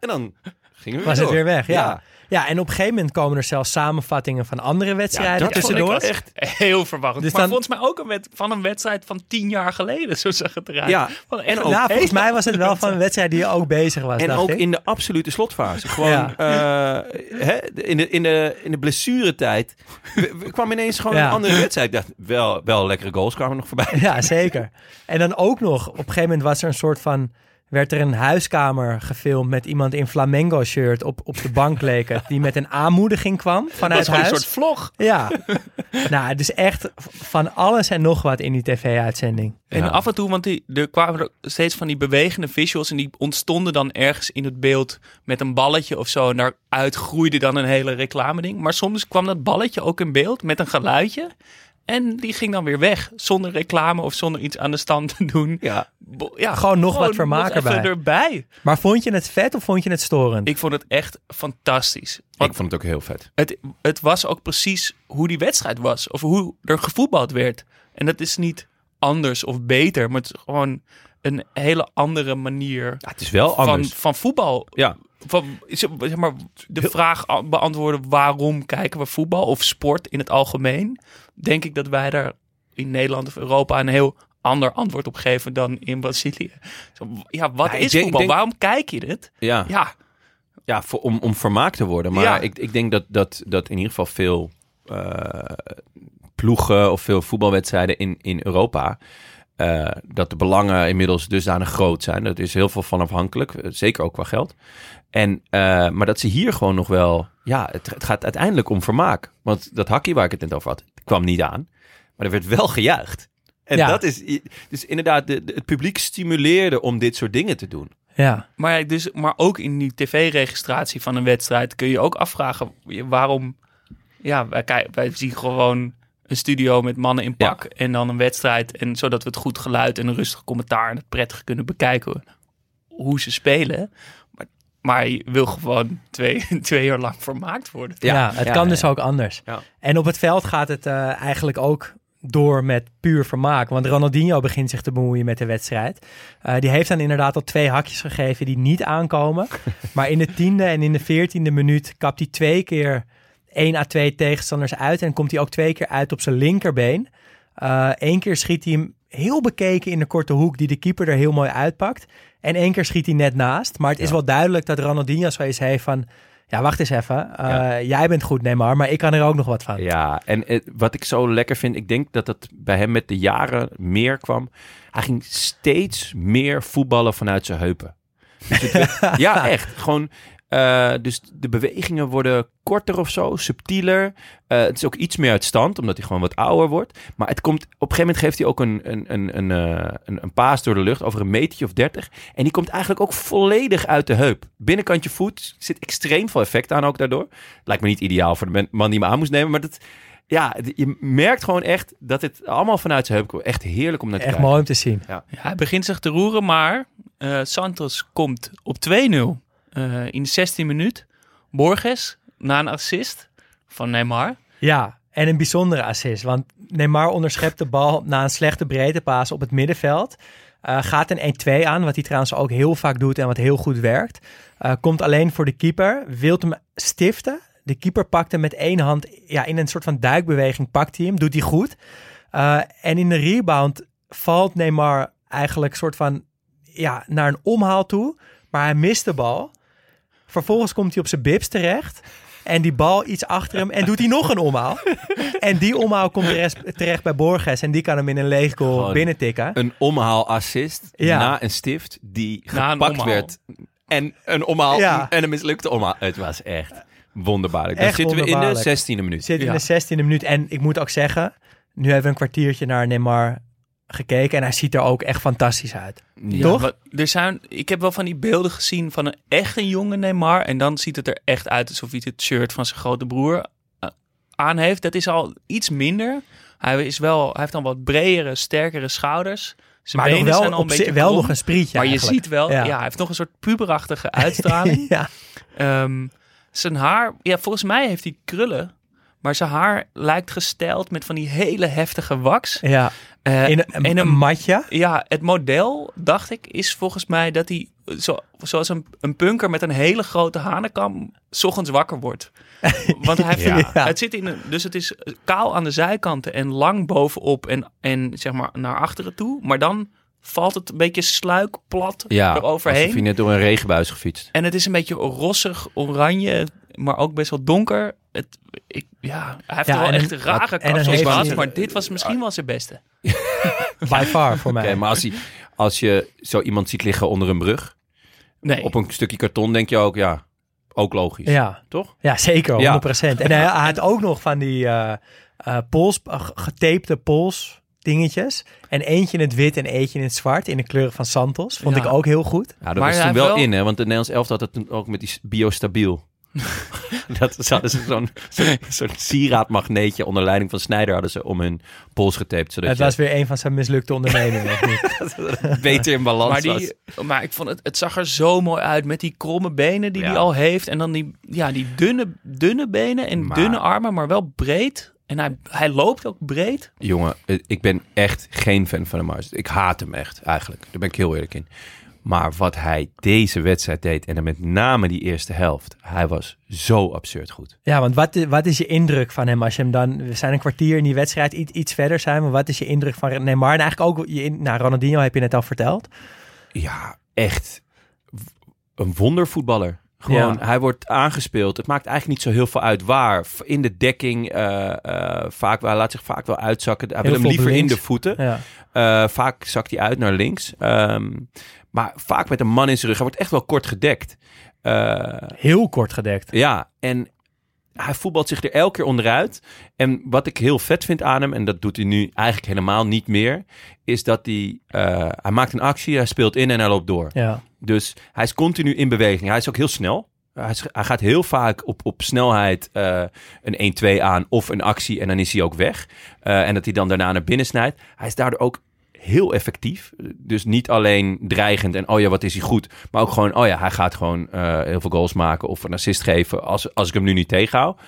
S5: En dan gingen we
S6: Was het weer weg, ja.
S5: Ja.
S6: Ja. en op een gegeven moment komen er zelfs samenvattingen van andere wedstrijden
S5: dat ik
S6: tussendoor.
S5: wel echt-
S3: heel verwarrend.
S6: Dus
S3: maar
S6: dan-
S3: volgens mij ook een wed- van een wedstrijd van tien jaar geleden, zo zag het eruit.
S5: Ja,
S3: Van
S5: en
S3: echt
S5: ook-
S6: Nou, volgens mij was het wel van een wedstrijd die ook bezig was,
S5: En
S6: dacht
S5: ook
S6: ik.
S5: in de absolute slotfase. Gewoon
S6: Ja.
S5: eh, hè, in, de, in, de, in de blessuretijd kwam ineens gewoon
S6: Ja.
S5: een andere wedstrijd. Ik dacht, wel, wel lekkere goals kwamen nog voorbij.
S6: Ja, zeker. En dan ook nog, op een gegeven moment was er een soort van... werd er een huiskamer gefilmd met iemand in flamengo-shirt op, op de bank leek het, die met een aanmoediging kwam
S3: Dat
S6: vanuit
S3: was gewoon een
S6: huis.
S3: soort vlog.
S6: Ja, nou, het is echt van alles en nog wat in die tv-uitzending.
S3: En
S5: Ja.
S3: af en toe, want die, er kwamen er steeds van die bewegende visuals en die ontstonden dan ergens in het beeld met een balletje of zo. En daaruit groeide dan een hele reclame ding. Maar soms kwam dat balletje ook in beeld met een geluidje. En die ging dan weer weg, zonder reclame of zonder iets aan de stand te doen.
S5: Ja.
S3: Bo- ja,
S6: Gewoon nog wat vermaak erbij.
S3: erbij.
S6: Maar vond je het vet of vond je het storend?
S3: Ik vond het echt fantastisch. Want
S5: Ik vond het ook heel vet.
S3: het, het was ook precies hoe die wedstrijd was. Of hoe er gevoetbald werd. En dat is niet anders of beter. Maar het is gewoon een hele andere manier
S5: Ja, het is wel
S3: van,
S5: anders.
S3: van voetbal.
S5: Ja,
S3: Van, zeg maar, de vraag beantwoorden waarom kijken we voetbal of sport in het algemeen. Denk ik dat wij daar in Nederland of Europa een heel ander antwoord op geven dan in Brazilië. Ja, wat
S5: Ja,
S3: is
S5: denk-
S3: voetbal?
S5: denk-
S3: Waarom kijk je dit?
S5: ja.
S3: Ja,
S5: ja, voor, om, om vermaakt te worden. Maar
S3: Ja.
S5: ik, ik denk dat, dat, dat in ieder geval veel eh, ploegen of veel voetbalwedstrijden in, in Europa... eh, dat de belangen inmiddels dusdanig groot zijn. Dat is heel veel van afhankelijk, eh, zeker ook qua geld. En, eh, maar dat ze hier gewoon nog wel... Ja, het, het gaat uiteindelijk om vermaak. Want dat hakkie waar ik het net over had, kwam niet aan. Maar er werd wel gejuicht. En
S6: Ja.
S5: dat is... Dus inderdaad, de, de- het publiek stimuleerde om dit soort dingen te doen.
S6: Ja,
S3: Maar, dus, maar ook in die tv-registratie van een wedstrijd kun je ook afvragen waarom. Ja, wij, wij zien gewoon een studio met mannen in pak en dan een wedstrijd. En zodat we het goed geluid en een rustig commentaar en het prettig kunnen bekijken hoe ze spelen. Maar, maar je wil gewoon twee, twee jaar lang vermaakt worden.
S6: ja,
S5: Ja,
S6: het
S5: ja,
S6: kan
S5: ja.
S6: dus ook anders.
S5: Ja.
S6: En op het veld gaat het eh, eigenlijk ook door met puur vermaak. Want Ronaldinho begint zich te bemoeien met de wedstrijd. Eh, die heeft dan inderdaad al twee hakjes gegeven die niet aankomen. maar in de tiende en in de veertiende minuut kapt hij twee keer 1 à 2 tegenstanders uit. En komt hij ook twee keer uit op zijn linkerbeen. Eén keer schiet hij hem heel bekeken in de korte hoek die de keeper er heel mooi uitpakt. En één keer schiet hij net naast. Maar het is wel duidelijk dat Ronaldinho zoiets heeft van... Ja, wacht eens even. Eh,
S5: Ja.
S6: Jij bent goed, Neymar, maar ik kan er ook nog wat van.
S5: Ja, en eh, wat ik zo lekker vind, ik denk dat het bij hem met de jaren meer kwam. Hij ging steeds meer voetballen vanuit zijn heupen. Dus het ja, echt. Gewoon, eh, dus de bewegingen worden korter of zo, subtieler. Eh, het is ook iets meer uit stand, omdat hij gewoon wat ouder wordt. Maar het komt, op een gegeven moment geeft hij ook een, een, een, een, eh, een, een paas door de lucht over een metertje of dertig. En die komt eigenlijk ook volledig uit de heup. Binnenkantje voet zit extreem veel effect aan ook daardoor. Lijkt me niet ideaal voor de man die me aan moest nemen, maar dat... Ja, je merkt gewoon echt dat het allemaal vanuit zijn heup komt. Echt heerlijk om naar te
S6: Echt
S5: kijken.
S6: mooi om te zien.
S3: Ja, hij begint zich te roeren, maar eh, Santos komt op 2-0 eh, in de 16 minuut. Borges na een assist van Neymar.
S6: Ja, en een bijzondere assist. Want Neymar onderschept de bal na een slechte breedtepaas op het middenveld. Eh, gaat een 1-2 aan, wat hij trouwens ook heel vaak doet en wat heel goed werkt. Eh, komt alleen voor de keeper, wilt hem stiften. De keeper pakt hem met één hand ja, in een soort van duikbeweging, pakt hij hem, doet hij goed. En in de rebound valt Neymar eigenlijk soort van ja, naar een omhaal toe. Maar hij mist de bal. Vervolgens komt hij op zijn bibs terecht. En die bal iets achter hem. En doet hij nog een omhaal. En die omhaal komt terecht, terecht bij Borges. En die kan hem in een leeg goal
S5: Gewoon
S6: binnentikken.
S5: Een omhaal assist
S6: Ja.
S5: na een stift die
S3: Na
S5: gepakt werd. En een omhaal
S6: Ja.
S5: en een mislukte omhaal. Het was echt wonderbaarlijk. Dan
S6: Echt
S5: zitten we in de
S6: wonderbaarlijk.
S5: 16e minuut.
S6: Zit in
S3: Ja.
S6: de 16e minuut. En ik moet ook zeggen, nu hebben we een kwartiertje naar Neymar gekeken. En hij ziet er ook echt fantastisch uit.
S5: Ja.
S6: Toch?
S3: er zijn, ik heb wel van die beelden gezien van een echt een jonge Neymar. En dan ziet het er echt uit alsof hij het shirt van zijn grote broer eh, aan heeft. Dat is al iets minder. Hij, is wel, hij heeft dan wat bredere, sterkere schouders. Zijn
S6: Maar
S3: benen zijn
S6: wel, op
S3: een
S6: zi-
S3: beetje
S6: wel nog een sprietje
S3: Maar je ziet wel, ja.
S6: Ja.
S3: hij heeft nog een soort puberachtige uitstraling.
S6: ja.
S3: Ehm, zijn haar, ja, volgens mij heeft hij krullen. Maar zijn haar lijkt gesteld met van die hele heftige wax.
S6: ja.
S3: Eh,
S6: In een,
S3: en
S6: een matje.
S3: ja, het model, dacht ik, is volgens mij dat hij zo, zoals een, een punker met een hele grote hanenkam 's ochtends wakker wordt. Want hij heeft,
S5: Ja.
S3: het zit in een, dus het is kaal aan de zijkanten en lang bovenop en, en zeg maar naar achteren toe. Maar dan valt het een beetje sluikplat
S5: Ja, alsof
S3: eroverheen.
S5: je net door een regenbuis gefietst.
S3: En het is een beetje rossig, oranje, maar ook best wel donker. Het, ik, ja, hij heeft
S6: Ja,
S3: wel
S6: en
S3: echt
S6: een-
S3: rare kapsels maar dit was misschien wel zijn beste.
S6: By far voor mij.
S5: Oké, maar als, hij, als je zo iemand ziet liggen onder een brug,
S3: Nee,
S5: op een stukje karton, denk je ook, ja, ook logisch.
S6: Ja.
S5: Toch?
S6: Ja, zeker,
S5: Ja.
S6: 100%. En hij, hij had ook nog van die eh eh, pols, eh, getapte pols dingetjes. En eentje in het wit en eentje in het zwart in de kleuren van Santos. Vond
S3: Ja.
S6: ik ook heel goed.
S5: Ja, dat
S3: Maar
S5: was
S3: hij
S5: toen wel- in, hè? Want de Nederlands elftal had het toen ook met die biostabiel. dat hadden ze zo'n sieraadmagneetje onder leiding van Snijder hadden ze om hun pols getaped, zodat
S6: het
S5: je
S6: was weer een van zijn mislukte ondernemingen.
S5: beter in balans
S3: maar,
S5: was.
S3: die, maar ik vond het, het zag er zo mooi uit met die kromme benen die
S5: Ja.
S3: hij al heeft. En dan die, ja, die dunne, dunne benen en
S5: Maar-
S3: dunne armen, maar wel breed. En hij, hij loopt ook breed.
S5: Jongen, eh, ik ben echt geen fan van de Mars. Ik haat hem echt, eigenlijk. Daar ben ik heel eerlijk in. Maar wat hij deze wedstrijd deed, en dan met name die eerste helft, hij was zo absurd goed.
S6: Ja, want wat, wat is je indruk van hem als je hem dan... We zijn een kwartier in die wedstrijd, iets, iets verder zijn. Maar wat is je indruk van Neymar? En eigenlijk ook, je, nou, Ronaldinho heb je net al verteld.
S5: Ja, echt een wondervoetballer. Gewoon,
S6: Ja.
S5: hij wordt aangespeeld. Het maakt eigenlijk niet zo heel veel uit waar. In de dekking, eh, eh, vaak, hij laat zich vaak wel uitzakken. Hij
S6: Heel
S5: wil hem liever in de voeten.
S6: Ja.
S5: Eh, vaak zakt hij uit naar links. Ehm, maar vaak met een man in zijn rug. Hij wordt echt wel kort gedekt.
S6: Heel kort gedekt.
S5: ja, en hij voetbalt zich er elke keer onderuit. En wat ik heel vet vind aan hem, en dat doet hij nu eigenlijk helemaal niet meer, is dat hij, hij maakt een actie, hij speelt in en hij loopt door.
S6: Ja.
S5: Dus hij is continu in beweging. Hij is ook heel snel. Hij, is- hij gaat heel vaak op, op snelheid eh, een 1-2 aan of een actie en dan is hij ook weg. Eh, en dat hij dan daarna naar binnen snijdt. Hij is daardoor ook heel effectief. Dus niet alleen dreigend en oh ja, wat is hij goed. Maar ook gewoon, oh ja, hij gaat gewoon eh, heel veel goals maken of een assist geven als, als ik hem nu niet tegenhoud.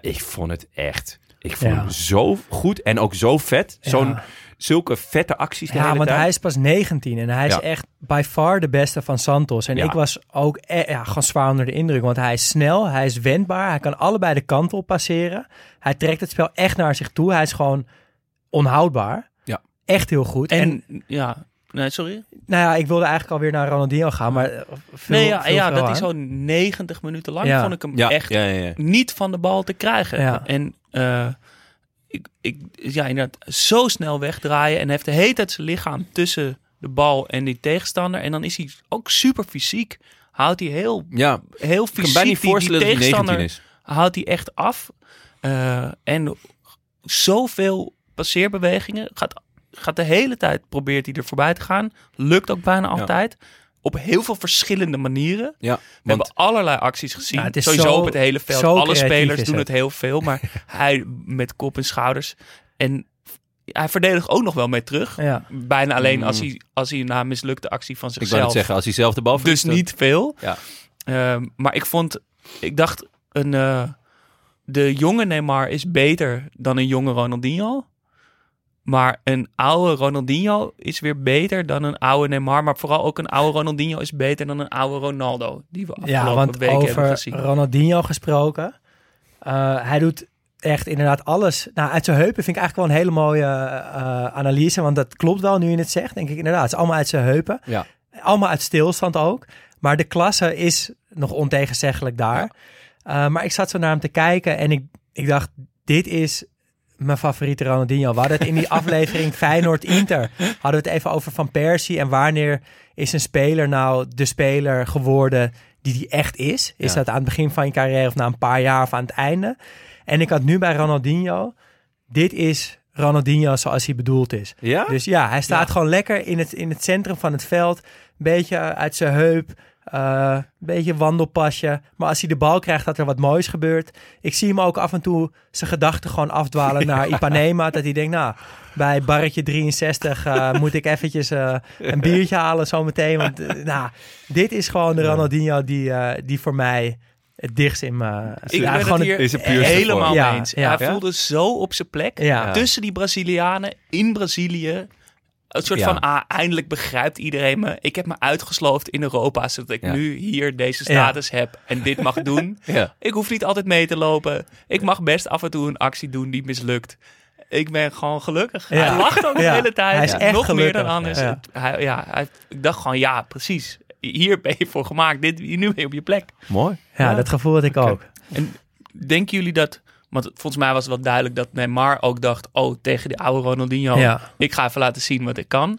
S5: Ik vond het echt, ik vond
S6: Ja.
S5: hem zo goed en ook zo vet. Zo'n,
S6: Ja.
S5: Zulke vette acties de
S6: Ja, want
S5: tijd.
S6: hij is pas 19 en hij is
S5: Ja.
S6: echt by far de beste van Santos. En
S5: Ja.
S6: ik was ook e- ja, gewoon zwaar onder de indruk, want hij is snel, hij is wendbaar, hij kan allebei de kanten op passeren. Hij trekt het spel echt naar zich toe. Hij is gewoon onhoudbaar.
S5: Ja.
S6: Echt heel goed. En,
S3: En, ja, nee, sorry.
S6: nou ja, ik wilde eigenlijk alweer naar Ronaldinho gaan, maar veel,
S3: nee, ja,
S6: veel
S3: ja dat
S6: aan.
S3: is zo'n 90 minuten lang
S6: Ja.
S3: vond ik hem
S5: ja,
S3: echt
S5: ja, ja, ja.
S3: niet van de bal te krijgen.
S6: Ja.
S3: En eh, ik, ik, ja, inderdaad, zo snel wegdraaien en heeft de hele tijd zijn lichaam tussen de bal en die tegenstander. En dan is hij ook super fysiek. Houdt hij heel,
S5: ja.
S3: heel
S5: Ik kan
S3: fysiek
S5: bijna niet
S3: die, die
S5: voorstellen dat hij 19
S3: tegenstander
S5: is.
S3: houdt hij echt af. Eh, en zoveel passeerbewegingen. Gaat, gaat de hele tijd, probeert hij er voorbij te gaan. Lukt ook bijna altijd. Op heel veel verschillende manieren.
S5: Ja,
S3: We
S5: want
S3: hebben allerlei acties gezien.
S6: Ja, het is
S3: Sowieso
S6: zo-
S3: op het hele veld. Alle spelers doen
S6: het.
S3: het heel veel. Maar hij met kop en schouders. En hij verdedigt ook nog wel mee terug.
S6: Ja.
S3: Bijna alleen
S5: Mm.
S3: als hij, als hij na een mislukte actie van
S5: ik
S3: zichzelf.
S5: het zeggen, als hij zelf de bal
S3: Dus
S5: verliest,
S3: niet veel.
S5: Ja.
S3: Ehm, maar ik vond, ik dacht, een, eh, de jonge Neymar is beter dan een jonge Ronaldinho. Maar een oude Ronaldinho is weer beter dan een oude Neymar. Maar vooral ook een oude Ronaldinho is beter dan een oude Ronaldo. Die we afgelopen
S6: Ja, want
S3: weken hebben
S6: over
S3: gezien.
S6: Ronaldinho gesproken. eh, hij doet echt inderdaad alles. Nou, uit zijn heupen vind ik eigenlijk wel een hele mooie eh, analyse. Want dat klopt wel nu je het zegt. Denk ik inderdaad. Het is allemaal uit zijn heupen.
S5: Ja.
S6: Allemaal uit stilstand ook. Maar de klasse is nog ontegenzeggelijk daar. Eh, maar ik zat zo naar hem te kijken. En ik, ik dacht, dit is mijn favoriete Ronaldinho. We hadden het in die aflevering Feyenoord-Inter. Hadden we het even over Van Persie. En wanneer is een speler nou de speler geworden die die echt is? Is
S5: Ja.
S6: dat aan het begin van je carrière of na een paar jaar of aan het einde? En ik had nu bij Ronaldinho. Dit is Ronaldinho zoals hij bedoeld is.
S5: Ja?
S6: Dus ja, hij staat
S3: Ja.
S6: gewoon lekker in het, in het centrum van het veld. Een beetje uit zijn heup. Eh, een beetje wandelpasje. Maar als hij de bal krijgt, dat er wat moois gebeurt. Ik zie hem ook af en toe zijn gedachten gewoon afdwalen naar Ipanema. Dat hij denkt, nou, bij barretje 63 eh, moet ik eventjes eh, een biertje halen zometeen. Want nou, dit is gewoon de Ronaldinho die, eh, die voor mij het dichtst in me...
S3: Ik
S6: ja,
S3: ben
S6: gewoon
S3: het hier
S5: is
S3: helemaal mee
S6: Ja,
S3: eens.
S6: ja.
S3: Hij voelde zo op zijn plek.
S6: Ja.
S3: Tussen die Brazilianen in Brazilië. Een soort
S5: Ja.
S3: van, ah, eindelijk begrijpt iedereen me. Ik heb me uitgesloofd in Europa, zodat ik
S5: Ja.
S3: nu hier deze status heb en dit mag doen.
S5: Ja.
S3: Ik hoef niet altijd mee te lopen. Ik mag best af en toe een actie doen die mislukt. Ik ben gewoon gelukkig. Hij lacht ook de hele tijd.
S6: Hij is echt
S3: Nog meer
S6: gelukkig.
S3: dan anders. Hij, ja, hij, ik dacht gewoon, ja, precies. Hier ben je voor gemaakt. Dit, nu ben je op je plek.
S5: Mooi.
S6: Ja, dat gevoel had ik ook.
S3: En denken jullie dat... Want volgens mij was het wel duidelijk dat Neymar ook dacht... Oh, tegen die oude Ronaldinho.
S6: Ja.
S3: Ik ga even laten zien wat ik kan.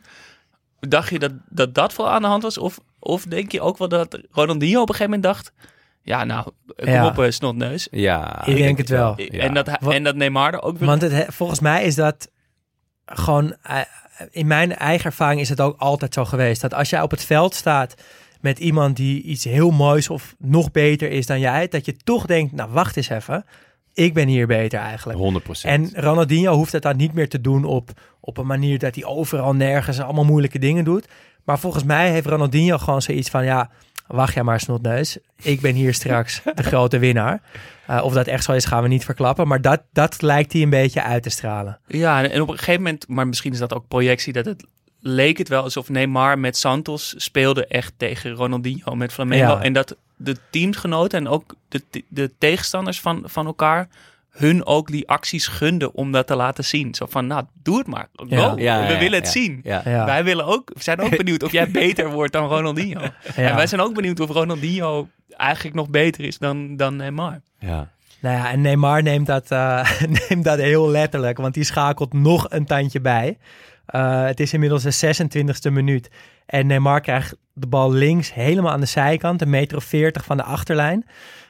S3: Dacht je dat dat, dat vooral aan de hand was? Of, of denk je ook wel dat Ronaldinho op een gegeven moment dacht... Ja, nou, kom
S6: Ja.
S3: op, eh, snotneus.
S5: Ja,
S6: Ik denk het wel.
S5: Ja.
S3: En, dat, en dat Neymar er ook weer...
S6: Want het, volgens mij is dat gewoon, eh, in mijn eigen ervaring is het ook altijd zo geweest. Dat als jij op het veld staat met iemand die iets heel moois of nog beter is dan jij, dat je toch denkt, nou wacht eens even, ik ben hier beter eigenlijk.
S5: 100%.
S6: En Ronaldinho hoeft het dan niet meer te doen op, op een manier dat hij overal nergens allemaal moeilijke dingen doet. Maar volgens mij heeft Ronaldinho gewoon zoiets van, ja, wacht jij maar snotneus. Ik ben hier straks de grote winnaar. Eh, of dat echt zo is, gaan we niet verklappen. Maar dat, dat lijkt hij een beetje uit te stralen.
S3: Ja, en op een gegeven moment, maar misschien is dat ook projectie, dat het leek het wel alsof Neymar met Santos speelde echt tegen Ronaldinho met Flamengo.
S6: Ja.
S3: En dat de teamgenoten en ook de, de tegenstanders van, van elkaar hun ook die acties gunden om dat te laten zien. Zo van, nou, doe het maar. Go.
S6: Ja.
S5: Ja,
S3: we
S5: ja,
S3: willen het
S5: ja.
S3: zien.
S5: Ja.
S6: Ja.
S3: Wij willen ook, we zijn ook benieuwd of jij beter wordt dan Ronaldinho. En wij zijn ook benieuwd of Ronaldinho eigenlijk nog beter is dan, dan Neymar.
S5: Ja.
S6: Nou ja, en Neymar neemt dat, eh, neemt dat heel letterlijk, want die schakelt nog een tandje bij. Eh, het is inmiddels de 26e minuut. En Neymar krijgt de bal links helemaal aan de zijkant, een meter of 40 van de achterlijn.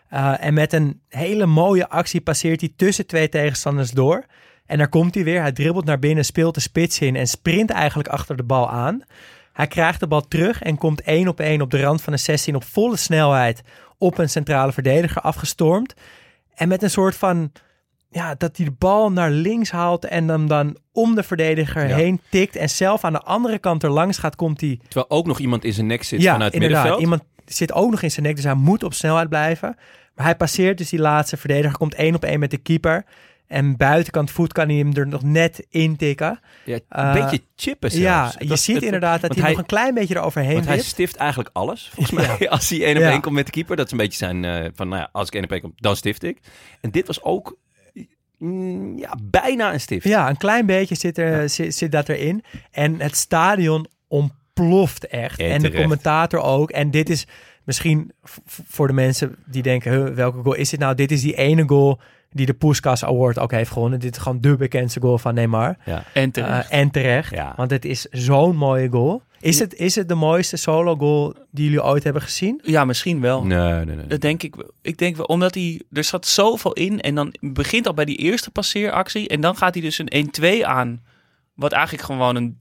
S6: Eh, en met een hele mooie actie passeert hij tussen twee tegenstanders door. En daar komt hij weer. Hij dribbelt naar binnen, speelt de spits in en sprint eigenlijk achter de bal aan. Hij krijgt de bal terug en komt één op één op de rand van de 16 op volle snelheid op een centrale verdediger afgestormd. En met een soort van, ja, dat hij de bal naar links haalt en hem dan om de verdediger
S5: Ja.
S6: heen tikt. En zelf aan de andere kant er langs gaat, komt hij
S5: Terwijl ook nog iemand in zijn nek zit
S6: ja,
S5: vanuit het
S6: inderdaad.
S5: middenveld.
S6: Iemand zit ook nog in zijn nek, dus hij moet op snelheid blijven. Maar hij passeert dus die laatste verdediger, komt één op één met de keeper. En buitenkant voet kan hij hem er nog net intikken.
S5: Ja, een
S6: Eh,
S5: beetje chippen zelfs.
S6: Ja, je
S5: Dat-
S6: ziet
S5: het-
S6: inderdaad dat hij,
S5: hij
S6: nog een klein beetje eroverheen
S5: Want hij stift eigenlijk alles, volgens mij. Als hij één op
S6: Ja.
S5: één komt met de keeper. Dat is een beetje zijn eh, van, nou ja, als ik één op één kom, dan stift ik. En dit was ook, mm, ja, bijna een stift.
S6: Ja, een klein beetje zit, er, zit, zit dat erin. En het stadion ontploft echt.
S5: En
S6: En, de commentator ook. En dit is misschien voor de mensen die denken, "Huh, welke goal is dit nou? Dit is die ene goal die de Puskas Award ook heeft gewonnen. Dit is gewoon de bekendste goal van Neymar.
S5: Ja.
S3: En terecht.
S6: Eh, en terecht,
S5: Ja.
S6: want het is zo'n mooie goal. Is het, is het de mooiste solo goal die jullie ooit hebben gezien?
S3: ja, misschien wel.
S5: Nee, nee, nee.
S3: Dat denk ik wel. Ik denk wel, omdat hij, er zat zoveel in. En dan begint al bij die eerste passeeractie. En dan gaat hij dus een 1-2 aan. Wat eigenlijk gewoon een,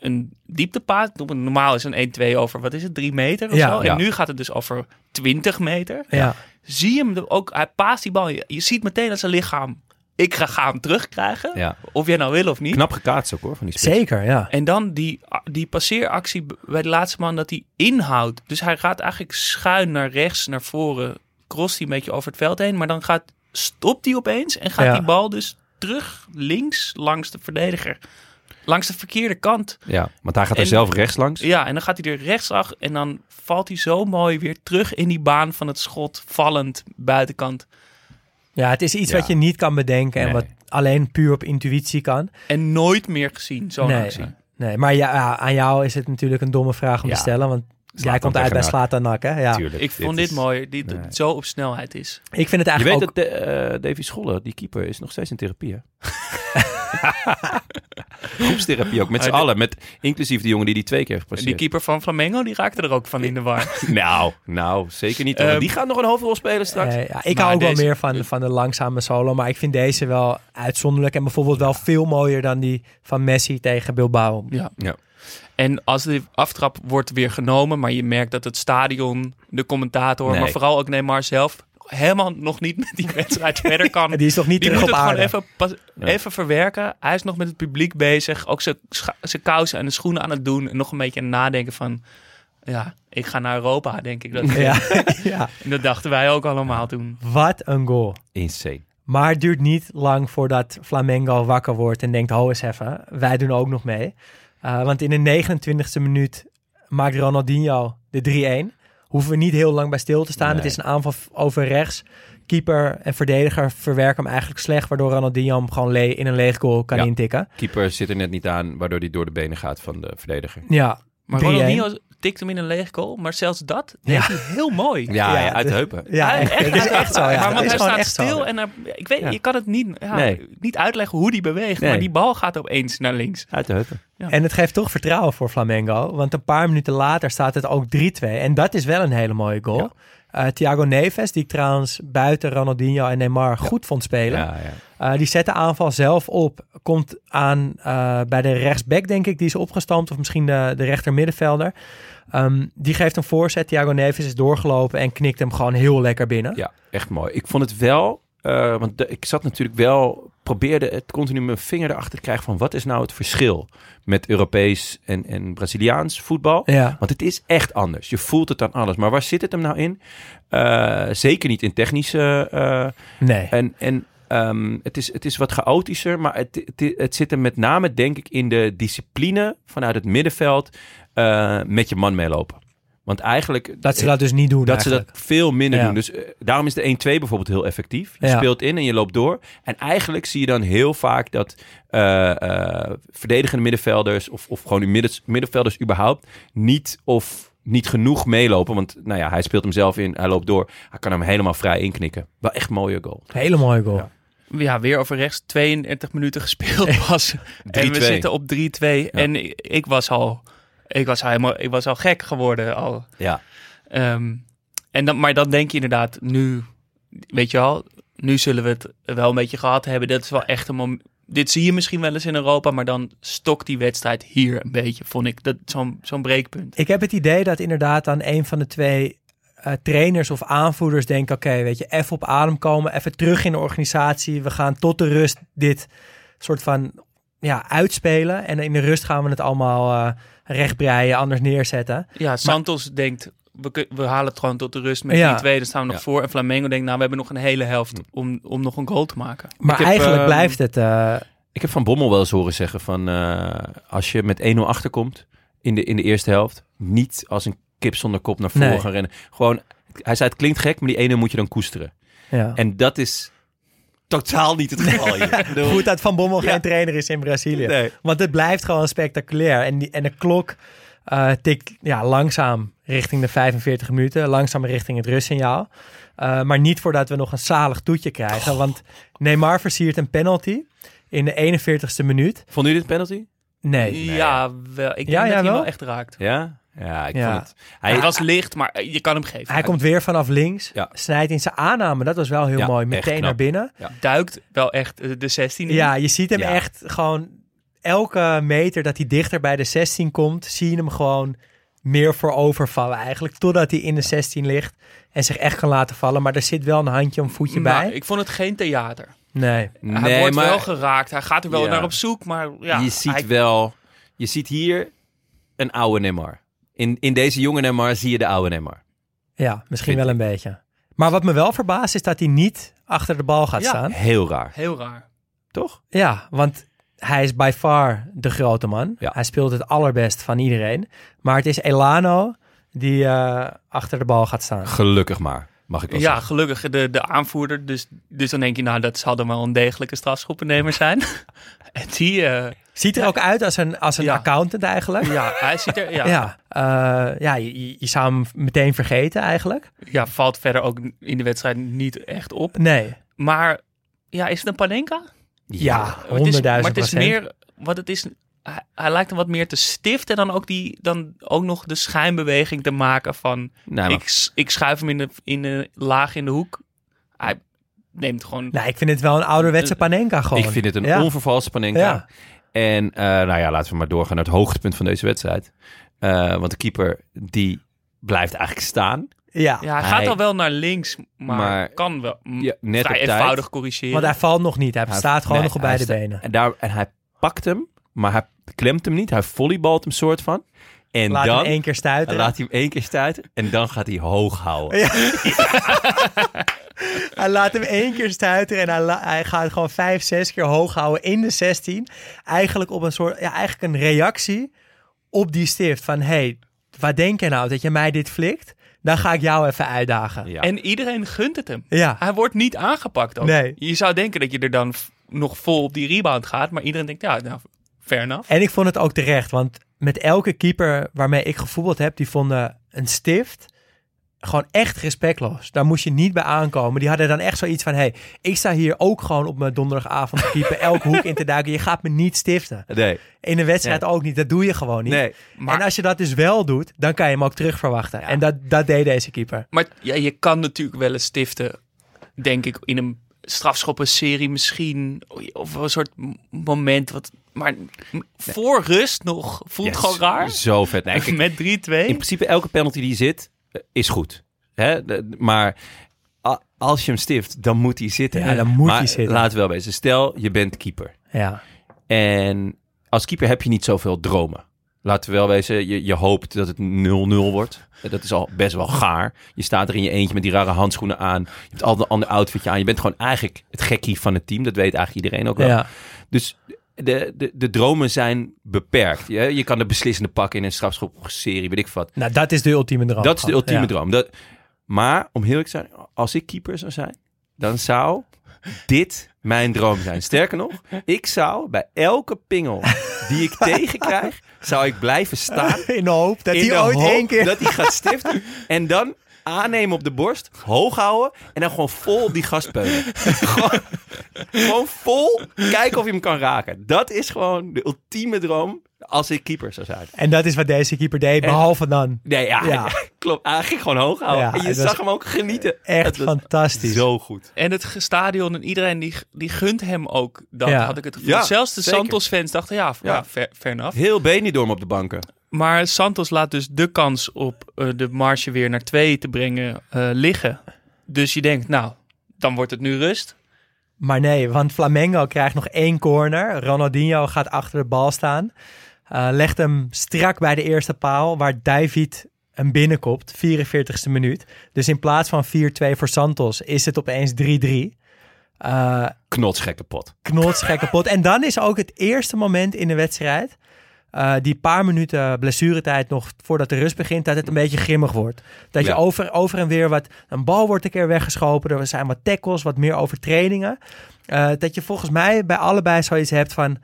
S3: een dieptepaad. Normaal is een 1-2 over, wat is het, 3 meter of
S6: Ja.
S3: zo. En
S5: Ja.
S3: nu gaat het dus over 20 meter.
S6: Ja.
S3: Zie je hem er ook, hij paast die bal. Je, je ziet meteen dat zijn lichaam, ik ga, ga hem terugkrijgen.
S5: Ja.
S3: Of jij nou wil of niet.
S5: Knap gekaatst ook hoor, van die spits.
S6: Zeker, ja.
S3: En dan die, die passeeractie bij de laatste man dat hij inhoudt. Dus hij gaat eigenlijk schuin naar rechts, naar voren. Crost hij een beetje over het veld heen. Maar dan gaat, stopt hij opeens en gaat
S6: Ja.
S3: die bal dus terug links langs de verdediger. Langs de verkeerde kant.
S5: Ja, want hij gaat er
S3: En-
S5: zelf rechts langs.
S3: Ja, en dan gaat hij er rechtsaf. En dan valt hij zo mooi weer terug in die baan van het schot. Vallend buitenkant.
S6: Ja, het is iets
S5: Ja.
S6: wat je niet kan bedenken en
S5: Nee.
S6: wat alleen puur op intuïtie kan.
S3: En nooit meer gezien, zo'n
S6: Nee.
S3: actie.
S6: Nee, maar ja, aan jou is het natuurlijk een domme vraag om
S5: Ja.
S6: te stellen, want jij
S5: Zlatan
S6: komt uit bij
S5: tegen NAC.
S6: Slatan Nak, hè? Ja.
S5: Tuurlijk.
S3: Ik vond dit,
S5: is-
S3: mooi, die
S5: Nee.
S3: zo op snelheid is.
S6: Ik vind het
S5: Je weet
S6: eigenlijk ook...
S5: dat de, eh, Davy Scholler, die keeper, is nog steeds in therapie. Hè? Groepstherapie ook, met z'n allen. Met, inclusief de jongen die die twee keer heeft
S3: En die
S5: gepasseerd.
S3: keeper van Flamengo, die raakte er ook van in de war.
S5: Nou, nou, zeker niet.
S3: Ehm,
S5: die gaat nog een hoofdrol spelen straks.
S6: Eh, ja, ik
S3: Maar
S6: hou ook wel meer van, van de langzame solo, maar ik vind deze wel uitzonderlijk en bijvoorbeeld wel veel mooier dan die van Messi tegen Bilbao.
S3: Ja.
S5: Ja.
S3: En als de aftrap wordt weer genomen, maar je merkt dat het stadion, de commentator,
S5: Nee.
S3: maar vooral ook Neymar zelf, helemaal nog niet met die wedstrijd verder kan.
S6: Die is nog niet
S3: Die
S6: terug
S3: moet
S6: op
S3: het gewoon even, pas- even verwerken. Hij is nog met het publiek bezig. Ook zijn kousen en de schoenen aan het doen. En nog een beetje aan het nadenken van... Ja, ik ga naar Europa, denk ik. Dat,
S6: Ja, ja,
S3: En dat dachten wij ook allemaal toen.
S6: wat een goal.
S5: Insane.
S6: Maar het duurt niet lang voordat Flamengo wakker wordt en denkt, ho eens even, wij doen ook nog mee. Uh, want in de 29e minuut maakt Ronaldinho de 3-1. Hoeven we niet heel lang bij stil te staan.
S5: Nee.
S6: Het is een aanval over rechts. Keeper en verdediger verwerken hem eigenlijk slecht, waardoor Ronaldinho hem gewoon le- in een leeg goal kan
S5: Ja.
S6: intikken.
S5: Keeper zit er net niet aan, waardoor hij door de benen gaat van de verdediger.
S6: Ja,
S3: Maar
S6: 3-1.
S3: Ronaldinho tikt hem in een leeg goal. Maar zelfs dat
S6: Ja.
S3: hij heel mooi.
S5: Ja,
S6: Ja,
S5: uit de heupen.
S6: Ja,
S3: Hij-
S6: echt, het is echt zo. Ja.
S3: maar
S6: Het
S3: want
S6: is
S3: hij staat
S6: zo.
S3: stil en ik weet,
S5: Ja.
S3: je kan het niet, ja,
S5: Nee.
S3: niet uitleggen hoe die beweegt.
S5: Nee.
S3: Maar die bal gaat opeens naar links.
S5: Uit de heupen.
S6: En het geeft toch vertrouwen voor Flamengo. Want een paar minuten later staat het ook 3-2. En dat is wel een hele mooie goal. Eh, Thiago Neves, die ik trouwens buiten Ronaldinho en Neymar goed vond spelen.
S5: Ja, ja.
S6: Eh, die zet de aanval zelf op. Komt aan eh, bij de rechtsback, denk ik. Die is opgestampt. Of misschien de, de rechter middenvelder. Ehm, die geeft een voorzet. Thiago Neves is doorgelopen en knikt hem gewoon heel lekker binnen.
S5: Ja, echt mooi. Ik vond het wel, eh, want de- ik zat natuurlijk wel, probeerde het continu mijn vinger erachter te krijgen van wat is nou het verschil met Europees en, en Braziliaans voetbal.
S6: Ja.
S5: Want het is echt anders. Je voelt het aan alles. Maar waar zit het hem nou in? Eh, zeker niet in technische. eh,
S6: Nee.
S5: en en ehm, het, is, het is wat chaotischer. Maar het, het, het zit hem met name, denk ik, in de discipline vanuit het middenveld met je man meelopen. Want eigenlijk.
S6: Dat ze dat dus niet doen
S5: Dat ze dat veel minder
S6: Ja.
S5: doen. Dus eh, daarom is de 1-2 bijvoorbeeld heel effectief. Je
S6: Ja.
S5: speelt in en je loopt door. En eigenlijk zie je dan heel vaak dat eh, eh, verdedigende middenvelders... of, of gewoon midden- middenvelders überhaupt... niet of niet genoeg meelopen. Want nou ja, hij speelt hem zelf in, hij loopt door. Hij kan hem helemaal vrij inknikken. Wel echt een mooie goal.
S6: Hele mooie goal.
S5: Ja.
S3: Ja, weer over rechts 32 minuten gespeeld pas. en we
S5: 3-2.
S3: zitten op 3-2. En ik, ik was al... Ik was, helemaal, ik was al gek geworden al.
S5: Ja,
S3: Ehm, en dan, maar dan denk je inderdaad, nu, weet je wel, nu zullen we het wel een beetje gehad hebben. Dat is wel echt een moment. Dit zie je misschien wel eens in Europa, maar dan stokt die wedstrijd hier een beetje, vond ik. Dat Zo'n zo'n breekpunt.
S6: Ik heb het idee dat inderdaad dan een van de twee eh, trainers of aanvoerders denkt... oké, weet je, even op adem komen, even terug in de organisatie. We gaan tot de rust dit soort van ja, uitspelen. En in de rust gaan we het allemaal eh rechtbreien, anders neerzetten.
S3: Ja, Santos denkt, we, we halen het gewoon tot de rust met
S6: Ja.
S3: die twee. Dan staan we nog
S5: Ja.
S3: voor. En Flamengo denkt, nou, we hebben nog een hele helft om, om nog een goal te maken.
S6: Maar
S5: heb,
S6: eigenlijk
S5: ehm,
S6: blijft het... eh,
S5: ik heb Van Bommel wel eens horen zeggen van... eh, als je met 1-0 achterkomt in de, in de eerste helft... niet als een kip zonder kop naar voren
S6: Nee.
S5: gaan rennen. Gewoon, hij zei het klinkt gek, maar die 1-0 moet je dan koesteren.
S6: ja.
S5: En dat is totaal niet het geval hier.
S6: Goed dat Van Bommel
S5: Ja.
S6: geen trainer is in Brazilië.
S5: Nee.
S6: Want het blijft gewoon spectaculair. En, die, en de klok eh, tikt ja, langzaam richting de 45 minuten. Langzaam richting het rustsignaal. Eh, maar niet voordat we nog een zalig toetje krijgen. Want Neymar versiert een penalty in de 41ste minuut.
S5: Vond u dit penalty?
S6: Nee.
S3: Ja, wel. Ik denk
S6: Ja,
S3: dat
S6: ja,
S3: hij
S6: wel?
S3: wel echt raakt.
S5: Ja? Ja, ik
S6: Ja.
S5: vond het...
S3: Hij was licht, maar je kan hem geven.
S6: Hij komt weer vanaf links.
S5: Ja.
S6: Snijdt in zijn aanname. Dat was wel heel
S5: Ja,
S6: mooi. Meteen naar binnen.
S3: duikt wel echt eh, de 16 in.
S6: Ja, je ziet hem
S5: Ja.
S6: echt gewoon elke meter dat hij dichter bij de 16 komt, zie je hem gewoon meer voor overvallen eigenlijk. Totdat hij in de 16 ligt en zich echt kan laten vallen. Maar er zit wel een handje om voetje
S3: Nou,
S6: bij.
S3: ik vond het geen theater.
S6: Nee.
S3: hij
S5: nee,
S3: wordt
S5: maar
S3: wel geraakt. Hij gaat er wel
S5: Ja.
S3: naar op zoek, maar ja.
S5: je ziet
S3: hij-
S5: wel... Je ziet hier een oude Neymar. In, in deze jonge Neymar zie je de oude Neymar.
S6: Ja, misschien wel een beetje. Maar wat me wel verbaast is dat hij niet achter de bal gaat
S3: Ja.
S6: staan.
S5: Heel raar,
S3: Heel raar.
S5: toch?
S6: Ja, want hij is by far de grote man.
S5: Ja.
S6: Hij speelt het allerbest van iedereen. Maar het is Elano die eh, achter de bal gaat staan.
S5: Gelukkig maar, mag ik wel
S3: Ja,
S5: zeggen.
S3: gelukkig de, de aanvoerder. Dus, dus dan denk je, nou, dat zal dan wel een degelijke strafschoppennemer zijn. en die, eh,
S6: Ziet er ook uit als een, als een
S3: Ja.
S6: accountant eigenlijk.
S3: ja, hij ziet er, ja,
S6: Ja, eh, ja je, je zou hem meteen vergeten eigenlijk.
S3: ja, valt verder ook in de wedstrijd niet echt op.
S6: Nee,
S3: Maar ja, is het een Panenka?
S6: ja, honderdduizend
S3: Maar het is meer, wat het is, hij, hij lijkt hem wat meer te stift en dan ook, die, dan ook nog de schijnbeweging te maken van,
S5: Nou,
S3: ik, ik schuif hem in de, in de laag in de hoek. Hij neemt gewoon,
S6: Nou, ik vind het wel een ouderwetse Panenka gewoon.
S5: ik vind het een
S6: ja.
S5: onvervalste Panenka.
S6: Ja.
S5: En eh, nou ja, laten we maar doorgaan naar het hoogtepunt van deze wedstrijd. Eh, want de keeper, die blijft eigenlijk staan.
S6: Ja,
S3: ja, hij
S5: Hij-
S3: gaat al wel naar links, maar,
S5: Maar-
S3: kan wel
S5: Ja, net
S3: vrij
S5: op tijd.
S3: eenvoudig corrigeren.
S6: want hij valt nog niet. Hij
S5: Hij-
S6: staat gewoon
S5: nee,
S6: nog op beide
S5: sta-
S6: benen.
S5: En, daar, en hij pakt hem, maar hij klemt hem niet. Hij volleybalt hem soort van. En
S6: Laat
S5: dan
S6: hem één keer stuiten.
S5: laat hij hem één keer stuiten. En dan gaat hij hoog houden.
S6: Ja. hij laat hem één keer stuiten en hij, gaat gewoon vijf, zes keer hoog houden in de 16. Eigenlijk op een soort, ja, eigenlijk een reactie op die stift. Van, hey, wat denk je nou dat je mij dit flikt? Dan ga ik jou even uitdagen.
S5: Ja.
S3: En iedereen gunt het hem.
S6: Ja,
S3: Hij wordt niet aangepakt ook.
S6: Nee.
S3: Je zou denken dat je er dan nog vol op die rebound gaat, maar iedereen denkt, ja, nou, fair enough.
S6: en ik vond het ook terecht. Want met elke keeper waarmee ik gevoetbald heb, die vonden een stift gewoon echt respectloos. Daar moest je niet bij aankomen. Die hadden dan echt zoiets van, hey, ik sta hier ook gewoon op mijn donderdagavond te keeper elke hoek in te duiken. Je gaat me niet stiften.
S5: Nee,
S6: In een wedstrijd ook niet. Dat doe je gewoon niet.
S5: nee.
S3: Maar,
S6: en als je dat dus wel doet, dan kan je hem ook terug verwachten. En dat, dat deed deze keeper.
S3: maar ja, je kan natuurlijk wel eens stiften, denk ik, in een strafschoppenserie misschien. Of een soort moment. Wat, maar voor rust nog voelt
S5: Yes.
S3: gewoon raar.
S5: Zo vet. Nee, kijk,
S3: Met 3-2.
S5: in principe elke penalty die zit, is goed. Hè? De- maar als je hem stift, dan moet hij zitten.
S6: Ja, dan moet
S5: maar
S6: hij zitten.
S5: Laten we wel wezen. Stel, je bent keeper.
S6: Ja.
S5: En als keeper heb je niet zoveel dromen. Laten we wel wezen, je, je hoopt dat het 0-0 wordt. Dat is al best wel gaar. Je staat er in je eentje met die rare handschoenen aan. Je hebt al een ander outfitje aan. Je bent gewoon eigenlijk het gekkie van het team. Dat weet eigenlijk iedereen ook wel.
S6: ja.
S5: Dus de, de, de dromen zijn beperkt. Je, je kan de beslissende pakken in een strafschopserie, weet ik wat.
S6: Nou, dat is de ultieme droom.
S5: Dat is de ultieme
S6: Ja.
S5: droom. Dat, maar om heel eerlijk te zijn, als ik keeper zou zijn, dan zou dit mijn droom zijn. Sterker nog, ik zou bij elke pingel die ik tegenkrijg, zou ik blijven staan.
S6: In de hoop dat hij ooit één keer...
S5: dat hij gaat stiften. En dan aannemen op de borst, hoog houden en dan gewoon vol die gast peunen. gewoon, gewoon vol kijken of je hem kan raken. Dat is gewoon de ultieme droom als ik keeper zou zijn.
S6: En dat is wat deze keeper deed,
S5: En-
S6: behalve dan.
S5: Nee, ja,
S6: Ja.
S5: klopt. Hij ging gewoon hoog houden.
S6: Ja,
S5: en je zag hem ook genieten.
S6: Echt fantastisch.
S5: Zo goed.
S3: En het stadion en iedereen die, die gunt hem ook. Dat
S6: Ja.
S3: had ik het gevoel.
S5: Ja,
S3: Zelfs de. Santos-fans dachten, ja, ja. Fair enough.
S5: Heel Benidorm op de banken.
S3: Maar Santos laat dus de kans op eh, de marge weer naar twee te brengen eh, liggen. Dus je denkt, nou, dan wordt het nu rust.
S6: Maar nee, want Flamengo krijgt nog één corner. Ronaldinho gaat achter de bal staan. Eh, legt hem strak bij de eerste paal, waar David hem binnenkopt. 44ste minuut. Dus in plaats van 4-2 voor Santos is het opeens 3-3. Eh
S5: Knotsgekke pot.
S6: knotsgek kapot. En dan is ook het eerste moment in de wedstrijd... eh, die paar minuten blessuretijd nog voordat de rust begint... dat het een beetje grimmig wordt. Dat je
S5: Ja.
S6: over, over en weer wat... Een bal wordt een keer weggeschopen. Er zijn wat tackles, wat meer overtredingen. Eh, dat je volgens mij bij allebei zoiets hebt van...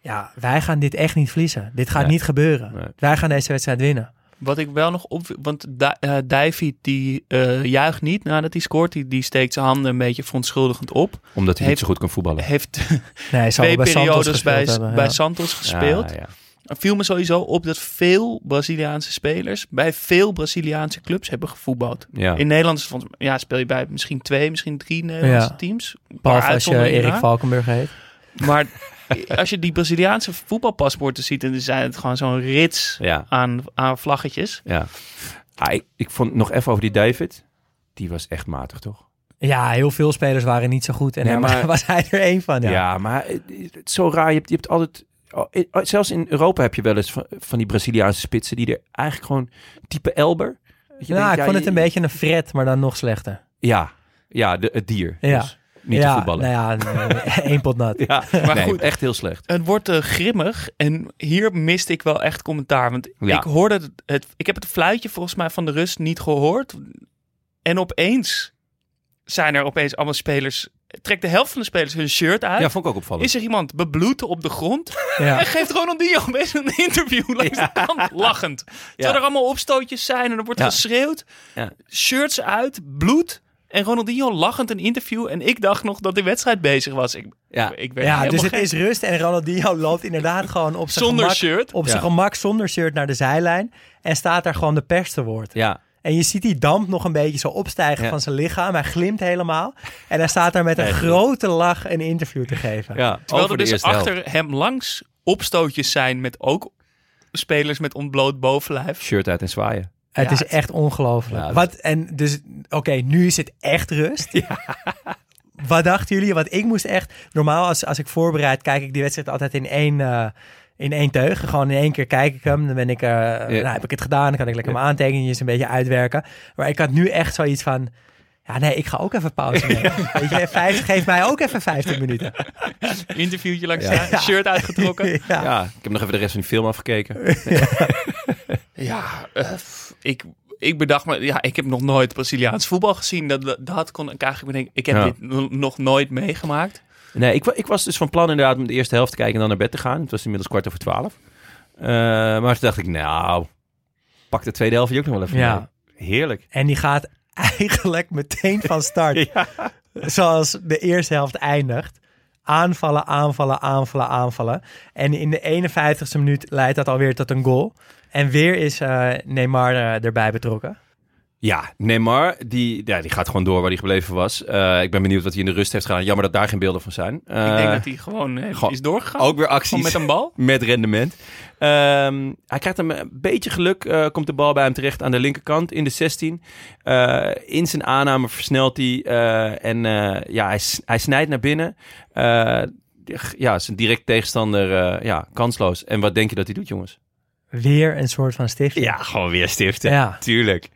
S6: Ja, wij gaan dit echt niet verliezen. Dit gaat
S5: Nee.
S6: niet gebeuren.
S5: Nee.
S6: Wij gaan deze wedstrijd winnen.
S3: Wat ik wel nog op... Want eh, David die eh, juicht niet nadat hij scoort. Die, die steekt zijn handen een beetje verontschuldigend op.
S5: Omdat hij
S3: Heeft-
S5: niet zo goed kan voetballen.
S3: Heeft
S6: Nee, hij
S3: twee
S6: bij Santos
S3: periodes bij,
S6: hebben,
S3: bij. Santos gespeeld.
S5: Ja, ja.
S3: Viel me sowieso op dat veel Braziliaanse spelers bij veel Braziliaanse clubs hebben gevoetbald.
S5: Ja.
S3: In Nederland ja, speel je bij misschien twee, misschien drie Nederlandse
S6: Ja.
S3: teams.
S6: Behalve als je Erik. Valkenburg heet.
S3: Maar als je die Braziliaanse voetbalpaspoorten ziet, dan zijn het gewoon zo'n rits
S5: Ja.
S3: aan, aan vlaggetjes.
S5: ja. Ah, ik, ik vond nog even over die David. Die was echt matig, toch?
S6: Ja, heel veel spelers waren niet zo goed. En
S5: Nee, maar-
S6: was hij er één van.
S5: Ja,
S6: Ja.
S5: maar het het is zo raar. Je hebt, je hebt altijd... oh, in- oh, Zelfs in Europa heb je wel eens van, van die Braziliaanse spitsen... die er eigenlijk gewoon type Elber... Dat je
S6: Nou,
S5: denkt,
S6: ik
S5: ja,
S6: vond het
S5: je-
S6: een beetje een fret, maar dan nog slechter.
S5: Ja, ja de, het dier.
S6: Ja.
S5: Dus niet
S6: ja,
S5: te voetballen.
S6: Nou ja, nee, één pot nat.
S5: Ja,
S3: Maar
S5: nee,
S3: goed.
S5: echt heel slecht.
S3: Het wordt eh, grimmig en hier miste ik wel echt commentaar. Want
S5: Ja.
S3: ik hoorde het, het, ik heb het fluitje volgens mij van de rust niet gehoord. En opeens zijn er opeens allemaal spelers. Trekt de helft van de spelers hun shirt uit.
S5: Ja, vond ik ook opvallend.
S3: Is er iemand bebloed op de grond?
S6: Ja.
S3: En geeft Ronaldinho opeens een interview langs de kant, lachend. Terwijl er allemaal opstootjes zijn en er wordt
S5: Ja.
S3: geschreeuwd.
S5: Ja.
S3: Shirts uit, bloed. En Ronaldinho lachend een interview. En ik dacht nog dat de wedstrijd bezig was. Ik,
S5: Ja.
S3: ik werd
S6: Ja, dus het
S3: gek.
S6: is rust en Ronaldinho loopt inderdaad gewoon op zijn
S3: Zonder
S6: gemak,
S3: shirt.
S6: op zijn
S5: Ja.
S6: gemak zonder shirt naar de zijlijn en staat daar gewoon de pers te woord.
S5: Ja,
S6: En je ziet die damp nog een beetje zo opstijgen
S5: Ja.
S6: van zijn lichaam. Hij glimt helemaal. En hij staat daar met een
S5: Nee,
S6: grote lach een interview te geven.
S5: ja.
S3: Terwijl
S5: over
S3: er dus
S5: helft.
S3: achter hem langs opstootjes zijn met ook spelers met ontbloot bovenlijf.
S5: Shirt uit en zwaaien.
S6: Het
S3: Ja,
S6: is echt ongelooflijk.
S5: Ja, dat-
S6: Wat, en dus, oké, nu is het echt rust. Wat dachten jullie? Want ik moest echt... Normaal als, als ik voorbereid, kijk ik die wedstrijd altijd in één, eh, in één teug. Gewoon in één keer kijk ik hem. Dan ben ik, eh, nou, heb ik het gedaan. Dan kan ik lekker mijn aantekeningen een beetje uitwerken. Maar ik had nu echt zoiets van... Ja, nee, ik ga ook even pauze nemen. Weet je, vijf, geef mij ook even 15 minuten.
S3: Interviewtje langs
S5: Ja.
S3: staan, shirt uitgetrokken.
S6: ja.
S5: Ja. ik heb nog even de rest van die film afgekeken.
S3: Ja, eh, ik, ik bedacht me, ja, ik heb nog nooit Braziliaans voetbal gezien. Dat, dat kon ik eigenlijk bedenken. Ik heb
S5: Ja.
S3: dit no- nog nooit meegemaakt.
S5: Nee, ik, ik was dus van plan inderdaad om de eerste helft te kijken en dan naar bed te gaan. Het was inmiddels kwart over twaalf. Eh, maar toen dacht ik, nou, pak de tweede helft ook nog wel even
S6: Ja.
S5: mee. Heerlijk.
S6: En die gaat eigenlijk meteen van start. Zoals de eerste helft eindigt. Aanvallen, aanvallen, aanvallen, aanvallen. En in de 51ste minuut leidt dat alweer tot een goal. En weer is eh, Neymar eh, erbij betrokken.
S5: Ja, Neymar, die, ja, die gaat gewoon door waar hij gebleven was. Eh, ik ben benieuwd wat hij in de rust heeft gedaan. Jammer dat daar geen beelden van zijn.
S3: ik
S5: Eh,
S3: denk dat hij gewoon heeft-
S5: gewoon-
S3: is doorgegaan.
S5: ook weer acties.
S3: Gewoon met een bal.
S5: met rendement. Ehm, hij krijgt hem een beetje geluk. eh, komt de bal bij hem terecht aan de linkerkant in de 16. Eh, in zijn aanname versnelt hij. eh, en eh, ja, hij, hij snijdt naar binnen. Eh, ja, zijn direct tegenstander eh, ja, kansloos. En wat denk je dat hij doet, jongens?
S6: Weer een soort van stiftje.
S5: Ja, gewoon weer stiften.
S6: Ja.
S5: Tuurlijk.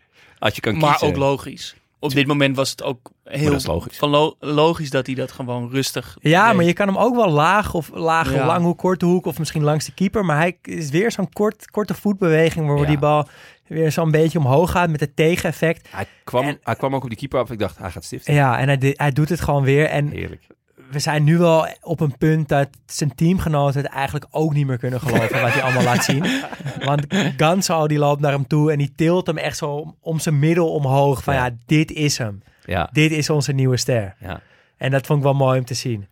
S5: Als je kan
S3: Maar
S5: kiezen.
S3: ook logisch. op dit moment was het ook heel
S5: dat logisch.
S3: Van lo- logisch dat hij dat gewoon rustig
S6: Ja,
S3: deed.
S6: maar je kan hem ook wel laag of laag,
S3: Ja.
S6: lang, hoe korte hoek of misschien langs de keeper. Maar hij is weer zo'n kort, korte voetbeweging waardoor
S5: Ja.
S6: die bal weer zo'n beetje omhoog gaat met het tegeneffect.
S5: Hij kwam,
S6: En-
S5: hij kwam ook op die keeper af. Ik dacht, hij gaat stiften.
S6: Ja, en hij, hij doet het gewoon weer. En
S5: Heerlijk.
S6: We zijn nu wel op een punt dat zijn teamgenoten het eigenlijk ook niet meer kunnen geloven wat hij allemaal laat zien. Want Ganso die loopt naar hem toe en die tilt hem echt zo om, zijn middel omhoog. Van ja.
S5: Ja.
S6: dit is hem.
S5: Ja,
S6: Dit is onze nieuwe ster.
S5: ja.
S6: En dat vond ik wel mooi om te zien.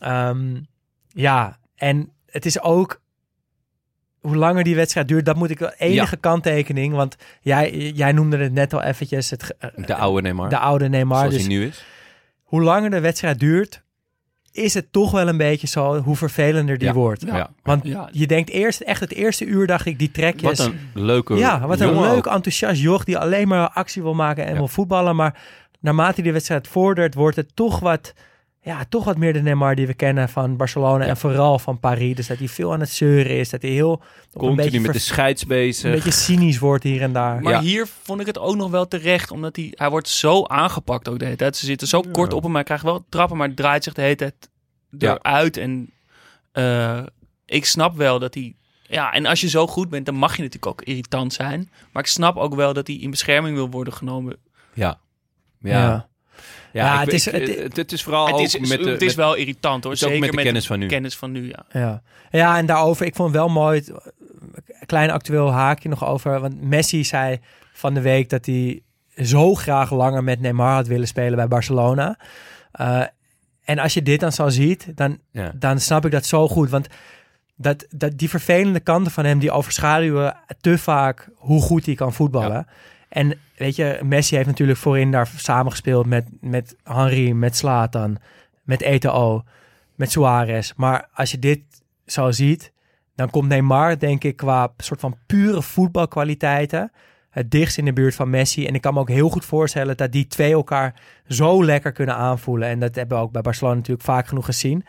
S6: Ehm, ja, en het is ook hoe langer die wedstrijd duurt, dat moet ik wel enige kanttekening. Want jij, jij noemde het net al eventjes, het,
S5: De oude Neymar.
S6: de oude Neymar.
S5: zoals
S6: Dus
S5: hij nu is.
S6: hoe langer de wedstrijd duurt, is het toch wel een beetje zo hoe vervelender die
S5: Ja.
S6: wordt.
S5: Ja.
S6: Want
S3: Ja.
S6: je denkt eerst, echt het eerste uur dacht ik, die trekjes.
S5: Wat een leuke
S6: ja, wat een leuk,
S5: ook.
S6: enthousiast joch die alleen maar actie wil maken en wil voetballen. Maar naarmate die wedstrijd vordert, wordt het toch wat, ja, toch wat meer de Neymar die we kennen van Barcelona
S5: Ja.
S6: en vooral van Paris. Dus dat hij veel aan het zeuren is, dat hij heel
S5: Continu
S6: beetje,
S5: met de scheids bezig.
S6: een beetje cynisch wordt hier en daar.
S3: Maar
S5: Ja.
S3: hier vond ik het ook nog wel terecht, omdat hij, hij wordt zo aangepakt ook de hele tijd. Ze zitten zo kort op hem, hij krijgt wel trappen, maar het draait zich de hele tijd
S5: Ja.
S3: eruit. En eh, ik snap wel dat hij... Ja, en als je zo goed bent, dan mag je natuurlijk ook irritant zijn. Maar ik snap ook wel dat hij in bescherming wil worden genomen.
S5: Ja. Ja.
S6: Ja.
S5: Ja,
S6: Ja,
S5: ik-
S6: het is-
S5: ik-
S6: het-
S5: het, het is vooral
S3: het
S5: ook met de...
S3: het is
S5: met-
S3: wel irritant hoor, zeker
S5: met de kennis van nu.
S3: kennis van nu, ja.
S6: Ja. ja, en daarover, ik vond het wel mooi, klein actueel haakje nog over. Want Messi zei van de week dat hij zo graag langer met Neymar had willen spelen bij Barcelona. Eh, en als je dit dan zo ziet, dan,
S5: Ja.
S6: dan snap ik dat zo goed. Want dat, dat die vervelende kanten van hem, die overschaduwen te vaak hoe goed hij kan voetballen. En weet je, Messi heeft natuurlijk voorin daar samengespeeld met, met Henry, met Slatan, met Eto'o, met Suarez. Maar als je dit zo ziet, dan komt Neymar, denk ik, qua soort van pure voetbalkwaliteiten het dichtst in de buurt van Messi. En ik kan me ook heel goed voorstellen dat die twee elkaar zo lekker kunnen aanvoelen. En dat hebben we ook bij Barcelona natuurlijk vaak genoeg gezien.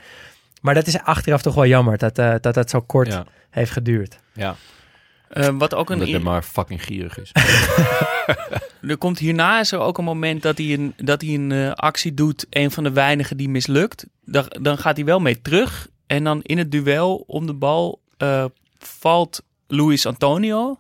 S6: Maar dat is achteraf toch wel jammer dat eh, dat, dat zo kort
S5: Ja.
S6: heeft geduurd.
S5: Ja,
S3: Eh, wat ook een
S5: omdat
S3: ir-
S5: Neymar fucking gierig is.
S3: Er komt hierna is er ook een moment dat hij een, dat hij een eh, actie doet, een van de weinigen die mislukt. Dan, dan gaat hij wel mee terug. En dan in het duel om de bal eh, valt Luis Antonio.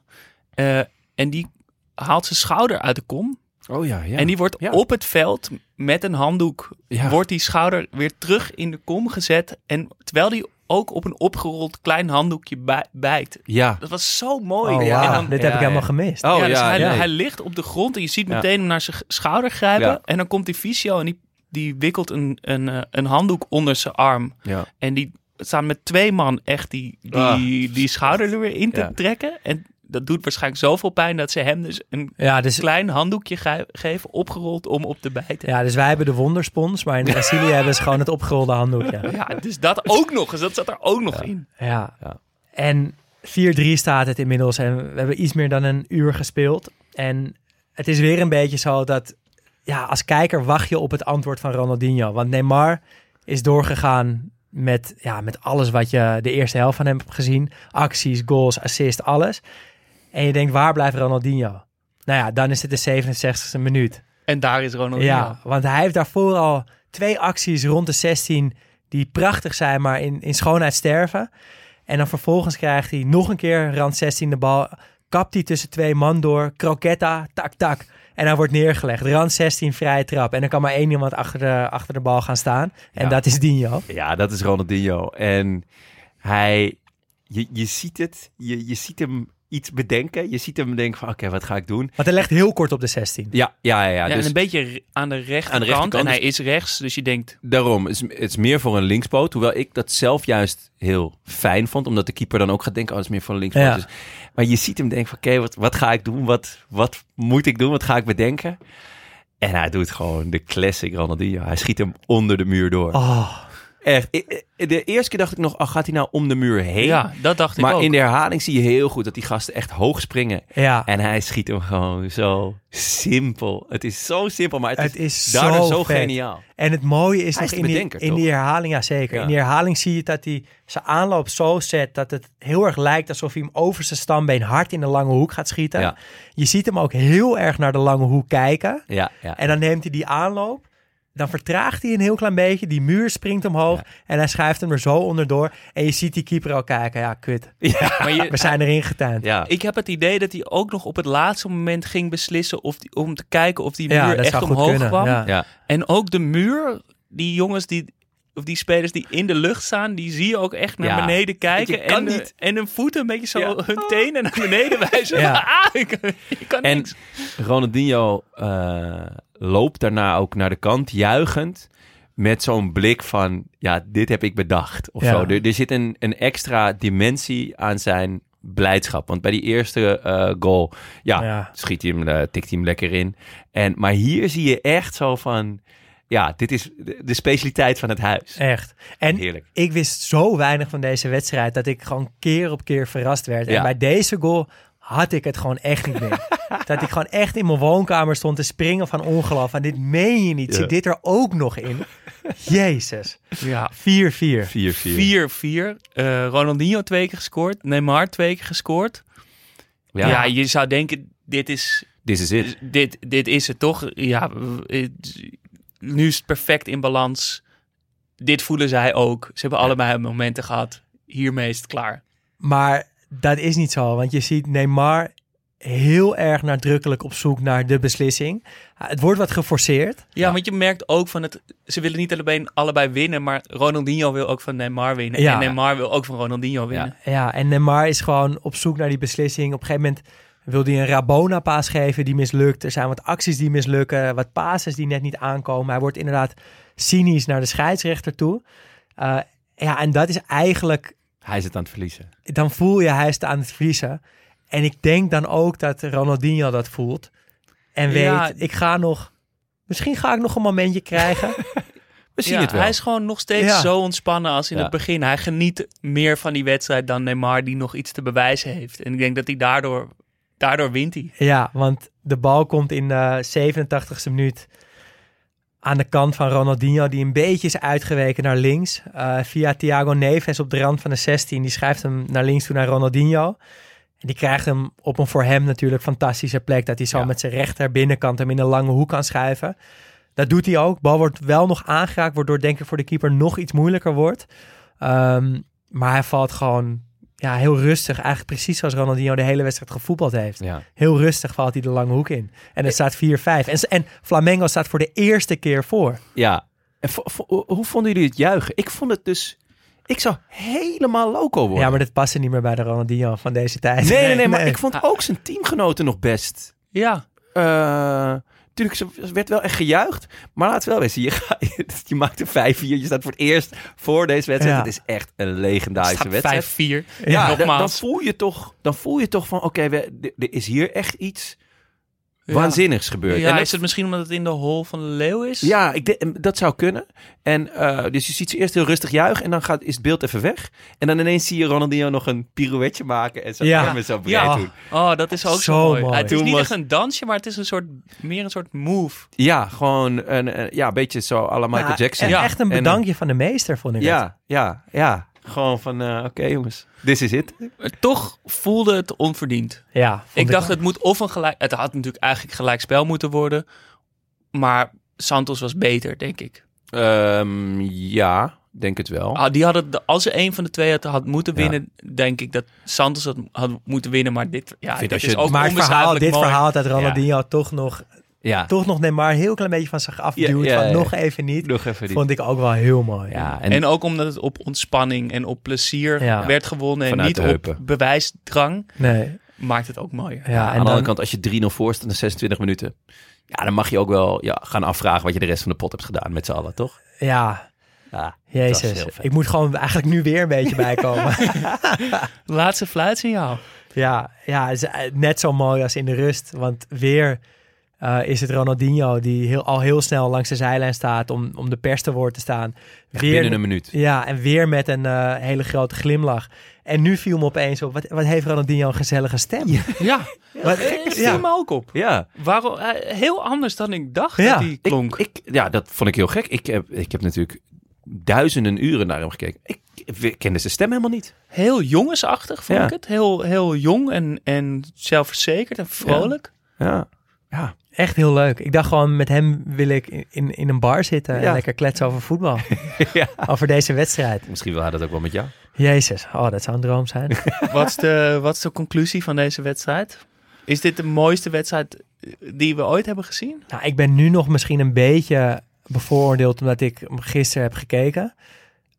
S3: Eh, en die haalt zijn schouder uit de kom.
S5: Oh ja, ja.
S3: En die wordt
S5: Ja.
S3: op het veld met een handdoek,
S5: Ja.
S3: wordt die schouder weer terug in de kom gezet. En terwijl hij ook op een opgerold klein handdoekje bij- bijt.
S5: Ja.
S3: Dat was zo mooi.
S6: Oh,
S3: En dan-
S6: Dit
S5: ja,
S6: heb ik helemaal
S5: ja.
S6: gemist.
S5: Oh
S3: ja, dus
S5: ja,
S3: hij,
S5: nee.
S3: hij ligt op de grond en je ziet
S5: Ja.
S3: meteen hem naar zijn schouder grijpen.
S5: Ja.
S3: En dan komt die fysio en die, die wikkelt een, een, eh, een handdoek onder zijn arm.
S5: ja.
S3: En die staan met twee man echt die, die,
S5: Ah.
S3: die schouder er weer in te
S5: Ja.
S3: trekken. En dat doet waarschijnlijk zoveel pijn dat ze hem dus een
S6: Ja, dus,
S3: klein handdoekje ge- geven, opgerold om op te bijten.
S6: ja, dus wij hebben de wonderspons, maar in Brazilië hebben ze gewoon het opgerolde handdoekje.
S3: Ja, dus dat ook nog eens. Dat zat er ook nog in.
S6: Ja.
S5: Ja.
S6: En 4-3 staat het inmiddels en we hebben iets meer dan een uur gespeeld. En het is weer een beetje zo dat, ja, als kijker wacht je op het antwoord van Ronaldinho. Want Neymar is doorgegaan met, ja, met alles wat je de eerste helft van hem hebt gezien. Acties, goals, assist, alles. En je denkt, waar blijft Ronaldinho? Nou ja, dan is het de 67e minuut.
S3: En daar is Ronaldinho.
S6: Ja, want hij heeft daarvoor al twee acties rond de 16 die prachtig zijn, maar in, in schoonheid sterven. En dan vervolgens krijgt hij nog een keer rand 16 de bal. Kapt hij tussen twee man door. Croquetta, tak, tak. En hij wordt neergelegd. Rand 16, vrije trap. En dan kan maar één iemand achter de, achter de bal gaan staan. En
S5: Ja.
S6: dat is Dino.
S5: Ja, dat is Ronaldinho. En hij, je, je ziet het, je, je ziet hem iets bedenken. Je ziet hem denken van, oké, wat ga ik doen?
S6: Want hij legt heel kort op de 16.
S5: Ja, ja, ja. ja.
S3: Ja,
S5: dus
S3: en een beetje aan de rechterkant.
S5: rechterkant,
S3: en hij
S5: dus-
S3: is rechts, dus je denkt...
S5: daarom, het is, het is meer voor een linkspoot. Hoewel ik dat zelf juist heel fijn vond. Omdat de keeper dan ook gaat denken, oh, het is meer voor een linkspoot.
S6: Ja.
S5: Dus, maar je ziet hem denken van, oké, wat, wat ga ik doen? Wat, wat moet ik doen? Wat ga ik bedenken? En hij doet gewoon de classic Ronaldinho. Hij schiet hem onder de muur door.
S6: Oh,
S5: Echt. De eerste keer dacht ik nog, oh, gaat hij nou om de muur heen?
S3: Ja, dat dacht ik
S5: maar
S3: ook.
S5: in de herhaling zie je heel goed dat die gasten echt hoog springen.
S6: Ja,
S5: En hij schiet hem gewoon zo simpel. Het is zo simpel, maar het,
S6: Het
S5: is,
S6: is
S5: daardoor
S6: zo
S5: geniaal.
S6: En het mooie is
S5: Hij
S6: nog
S5: is
S6: in, die, in die herhaling, ja zeker.
S5: Ja.
S6: In die herhaling zie je dat hij zijn aanloop zo zet dat het heel erg lijkt alsof hij hem over zijn stambeen hard in de lange hoek gaat schieten.
S5: Ja.
S6: Je ziet hem ook heel erg naar de lange hoek kijken.
S5: Ja, ja.
S6: En dan neemt hij die aanloop. Dan vertraagt hij een heel klein beetje. Die muur springt omhoog.
S5: Ja.
S6: En hij schuift hem er zo onderdoor. En je ziet die keeper al kijken. Ja, kut.
S3: Maar je,
S6: We zijn erin getuind.
S5: ja.
S3: ik heb het idee dat hij ook nog op het laatste moment ging beslissen of die, om te kijken of die
S6: Ja,
S3: muur echt omhoog
S6: kunnen.
S3: kwam.
S6: Ja.
S5: ja.
S3: En ook de muur, die jongens die, of die spelers die in de lucht staan, die zie je ook echt naar
S5: Ja.
S3: beneden kijken.
S5: Je kan
S3: en, de-
S5: niet.
S3: en hun voeten een beetje zo
S5: Ja.
S3: hun tenen naar beneden wijzen.
S6: Ja.
S3: Ah, ik, ik kan
S5: En
S3: niks.
S5: Ronaldinho eh, loopt daarna ook naar de kant, juichend. Met zo'n blik van, ja, dit heb ik bedacht. Of
S6: Ja.
S5: zo. Er, er zit een, een extra dimensie aan zijn blijdschap. Want bij die eerste eh, goal, ja,
S6: Ja.
S5: schiet hij hem, eh, tikt hij hem lekker in. En, maar hier zie je echt zo van, ja, dit is de, specialiteit van het huis.
S6: Echt. En
S5: Heerlijk.
S6: ik wist zo weinig van deze wedstrijd dat ik gewoon keer op keer verrast werd. En bij deze goal had ik het gewoon echt niet meer. dat ik gewoon echt in mijn woonkamer stond te springen van ongeloof. En dit meen je niet.
S5: Ja.
S6: Zit dit er ook nog in? Jezus. 4-4.
S3: Ja,
S5: 4-4.
S3: 4-4. Eh, Ronaldinho twee keer gescoord. Neymar twee keer gescoord.
S5: Ja,
S3: Ja, je zou denken, dit is,
S5: this is it.
S3: dit, dit is het toch? Ja, nu is het perfect in balans. Dit voelen zij ook. Ze hebben allebei momenten gehad. Hiermee is het klaar.
S6: Maar dat is niet zo. Want je ziet Neymar heel erg nadrukkelijk op zoek naar de beslissing. Het wordt wat geforceerd.
S3: Ja, want je merkt ook van het. Ze willen niet alleen allebei winnen, maar Ronaldinho wil ook van Neymar winnen.
S6: Ja.
S3: En Neymar wil ook van Ronaldinho winnen.
S6: Ja, en Neymar is gewoon op zoek naar die beslissing. Op een gegeven moment wil hij een Rabona-paas geven die mislukt. Er zijn wat acties die mislukken, wat passes die net niet aankomen. Hij wordt inderdaad cynisch naar de scheidsrechter toe. Eh, ja, en dat is eigenlijk...
S5: Hij is het aan het verliezen.
S6: Dan voel je hij is aan het verliezen. En ik denk dan ook dat Ronaldinho dat voelt. En weet,
S3: Ja.
S6: ik ga nog... Misschien ga ik nog een momentje krijgen.
S5: We zien
S3: Ja,
S5: het wel.
S3: hij is gewoon nog steeds
S6: Ja.
S3: zo ontspannen als in
S5: Ja.
S3: het begin. Hij geniet meer van die wedstrijd dan Neymar, die nog iets te bewijzen heeft. En ik denk dat hij daardoor, daardoor wint hij.
S6: Ja, want de bal komt in de 87ste minuut aan de kant van Ronaldinho, die een beetje is uitgeweken naar links. Eh, via Thiago Neves op de rand van de 16. Die schrijft hem naar links toe naar Ronaldinho. En die krijgt hem op een voor hem natuurlijk fantastische plek. Dat hij zo
S5: Ja.
S6: met zijn rechter binnenkant hem in een lange hoek kan schuiven. Dat doet hij ook. Bal wordt wel nog aangeraakt, waardoor denk ik voor de keeper nog iets moeilijker wordt. Ehm, maar hij valt gewoon ja, heel rustig. Eigenlijk precies zoals Ronaldinho de hele wedstrijd gevoetbald heeft.
S5: Ja.
S6: Heel rustig valt hij de lange hoek in. En het staat 4-5. En, en Flamengo staat voor de eerste keer voor.
S5: Ja. En hoe vonden jullie het juichen? Ik vond het dus... Ik zou helemaal loco worden.
S6: Ja, maar dit paste niet meer bij de Ronaldinho van deze tijd.
S5: Nee, nee, nee, maar ik vond ook zijn teamgenoten nog best.
S3: Ja,
S5: Eh Tuurlijk, ze werd wel echt gejuicht. Maar laat het wel wezen. Je, ga- je maakt een 5-4. Je staat voor het eerst voor deze wedstrijd.
S6: Ja.
S5: Het is echt een legendarische wedstrijd.
S3: 5-4.
S5: Ja, dan, dan
S3: nogmaals.
S5: voel je toch, dan voel je toch van... Oké, we- er- is hier echt iets
S3: Ja.
S5: Waanzinnigs gebeurd.
S3: Ja,
S5: En dat-
S3: is het misschien omdat het in de hol van de leeuw is?
S5: Ja, ik dat zou kunnen. En eh, dus je ziet ze eerst heel rustig juichen en dan gaat, is het beeld even weg. En dan ineens zie je Ronaldinho nog een pirouetje maken en zijn
S6: Ja.
S5: armen zo breed
S3: Ja.
S5: doen.
S3: Oh, dat is ook zo,
S6: Zo
S3: mooi.
S6: mooi.
S3: Het is
S5: Toen
S3: niet
S5: was-
S3: echt een dansje, maar het is een soort, meer een soort move.
S5: Ja, gewoon een, een- ja, een beetje zo à la Michael
S6: Ja,
S5: Jackson.
S6: En
S3: Ja.
S6: echt een
S5: En,
S6: bedankje van de meester, vond ik het.
S5: Ja, ja, ja. Gewoon van, eh, oké jongens, this is it.
S3: Toch voelde het onverdiend.
S6: Ja,
S3: Ik dacht, het moet of een gelijk... Het had natuurlijk eigenlijk gelijk spel moeten worden. Maar Santos was beter, denk ik.
S5: Ehm, ja, denk het wel.
S3: Ah, die hadden, de- als er een van de twee had, had moeten
S5: Ja.
S3: winnen, denk ik dat Santos had, had moeten winnen. Maar dit, ja,
S5: vind
S3: dit
S5: als
S3: is
S5: je-
S3: ook
S6: Maar het verhaal, dit
S3: mooi.
S6: verhaal dat Ronaldinho toch, nog,
S5: Ja,
S6: toch nog Neymar heel klein beetje van zich afduwt.
S5: Ja, ja,
S6: van
S5: ja.
S6: nog even niet.
S5: nog even die.
S6: Vond ik ook wel heel mooi.
S5: Ja, en,
S3: En, ook omdat het op ontspanning en op plezier
S6: Ja.
S3: werd gewonnen en
S5: Vanuit
S3: niet op
S5: heupen.
S3: bewijsdang,
S6: Nee.
S3: maakt het ook mooier.
S6: Ja,
S5: aan de andere kant, als je 3-0 voor staat na 26 minuten... Ja, dan mag je ook wel ja, gaan afvragen wat je de rest van de pot hebt gedaan met z'n allen, toch?
S6: ja,
S5: Ja,
S6: jezus. Ik moet gewoon eigenlijk nu weer een beetje bijkomen.
S3: Laatste fluitsignaal.
S6: Ja, ja, eh, net zo mooi als in de rust. Want weer eh, is het Ronaldinho die heel, al heel snel langs de zijlijn staat om, om de pers te woord te staan.
S5: Echt binnen een minuut.
S6: Ja, en weer met een eh, hele grote glimlach. En nu viel me opeens op, wat, wat heeft Ronaldinho een gezellige stem.
S3: Ja,
S6: Wat-
S3: ik
S6: ja.
S3: viel me ook op.
S5: Ja.
S3: Waarom, eh, heel anders dan ik dacht
S6: Ja.
S3: dat die klonk.
S5: Ik, ik, ja, dat vond ik heel gek. Ik heb, ik heb natuurlijk duizenden uren naar hem gekeken. Ik, ik kende zijn stem helemaal niet.
S3: heel jongensachtig vond
S5: Ja.
S3: ik het. Heel, heel jong en, en zelfverzekerd en vrolijk.
S5: Ja. Ja.
S6: Echt heel leuk. Ik dacht gewoon, met hem wil ik in, in, een bar zitten en lekker kletsen over voetbal.
S5: ja.
S6: over deze wedstrijd.
S5: Misschien wil hij dat ook wel met jou.
S6: Jezus, oh, dat zou een droom zijn.
S3: Wat, is de, wat is de conclusie van deze wedstrijd? Is dit de mooiste wedstrijd die we ooit hebben gezien?
S6: nou, ik ben nu nog misschien een beetje bevooroordeeld omdat ik hem gisteren heb gekeken.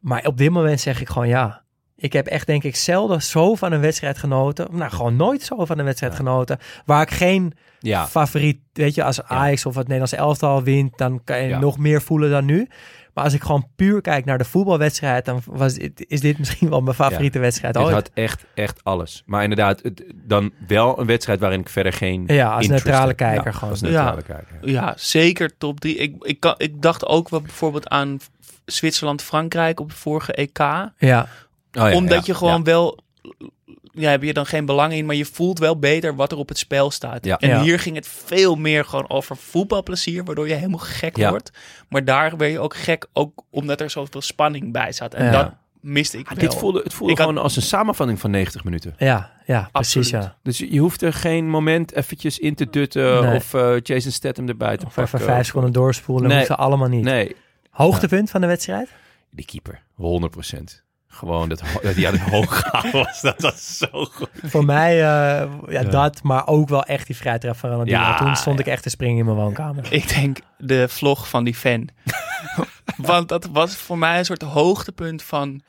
S6: Maar op dit moment zeg ik gewoon ja. Ik heb echt denk ik zelden zo van een wedstrijd genoten. Nou, gewoon nooit zo van een wedstrijd genoten. Waar ik geen
S5: Ja.
S6: favoriet, weet je, als Ajax of het Nederlandse elftal wint, dan kan je
S5: Ja.
S6: nog meer voelen dan nu. Maar als ik gewoon puur kijk naar de voetbalwedstrijd, dan was, dit- is dit misschien wel mijn favoriete wedstrijd
S5: Het
S6: ooit.
S5: had echt, echt alles. Maar inderdaad, het, dan wel een wedstrijd waarin ik verder geen
S6: Ja, als neutrale kijker
S5: Ja,
S6: gewoon.
S5: Als neutrale kijker.
S3: Ja, zeker top 3. Ik, ik, kan, ik dacht ook wel bijvoorbeeld aan Zwitserland-Frankrijk op het vorige EK.
S6: Ja,
S5: Oh ja,
S3: omdat
S5: ja,
S3: je gewoon
S5: ja.
S3: wel... Ja, heb je dan geen belang in, maar je voelt wel beter wat er op het spel staat.
S5: Ja.
S3: En
S6: Ja.
S3: hier ging het veel meer gewoon over voetbalplezier, waardoor je helemaal gek
S5: Ja.
S3: wordt. Maar daar werd je ook gek, ook omdat er zoveel spanning bij zat. En
S6: Ja.
S3: dat miste ik wel.
S5: dit voelde, het voelde
S3: Ik had-
S5: gewoon als een samenvatting van 90 minuten.
S6: ja, ja, precies ja.
S5: Dus je hoeft er geen moment eventjes in te dutten
S6: Nee.
S5: of eh, Jason Statham erbij te
S6: Of
S5: pakken.
S6: even vijf seconden doorspoelen,
S5: Nee.
S6: dat hoeft er allemaal niet.
S5: Nee,
S6: Hoogtepunt van de wedstrijd?
S5: die keeper. 100 Gewoon dat, ho- dat hij aan het hoog gaan was. Dat was zo goed.
S6: Voor mij, eh, ja, dat, maar ook wel echt die vrijtrap van Ronaldinho.
S5: Ja,
S6: Toen stond
S5: ja.
S6: ik echt te springen in mijn woonkamer.
S3: Ik denk de vlog van die fan. Want dat was voor mij een soort hoogtepunt van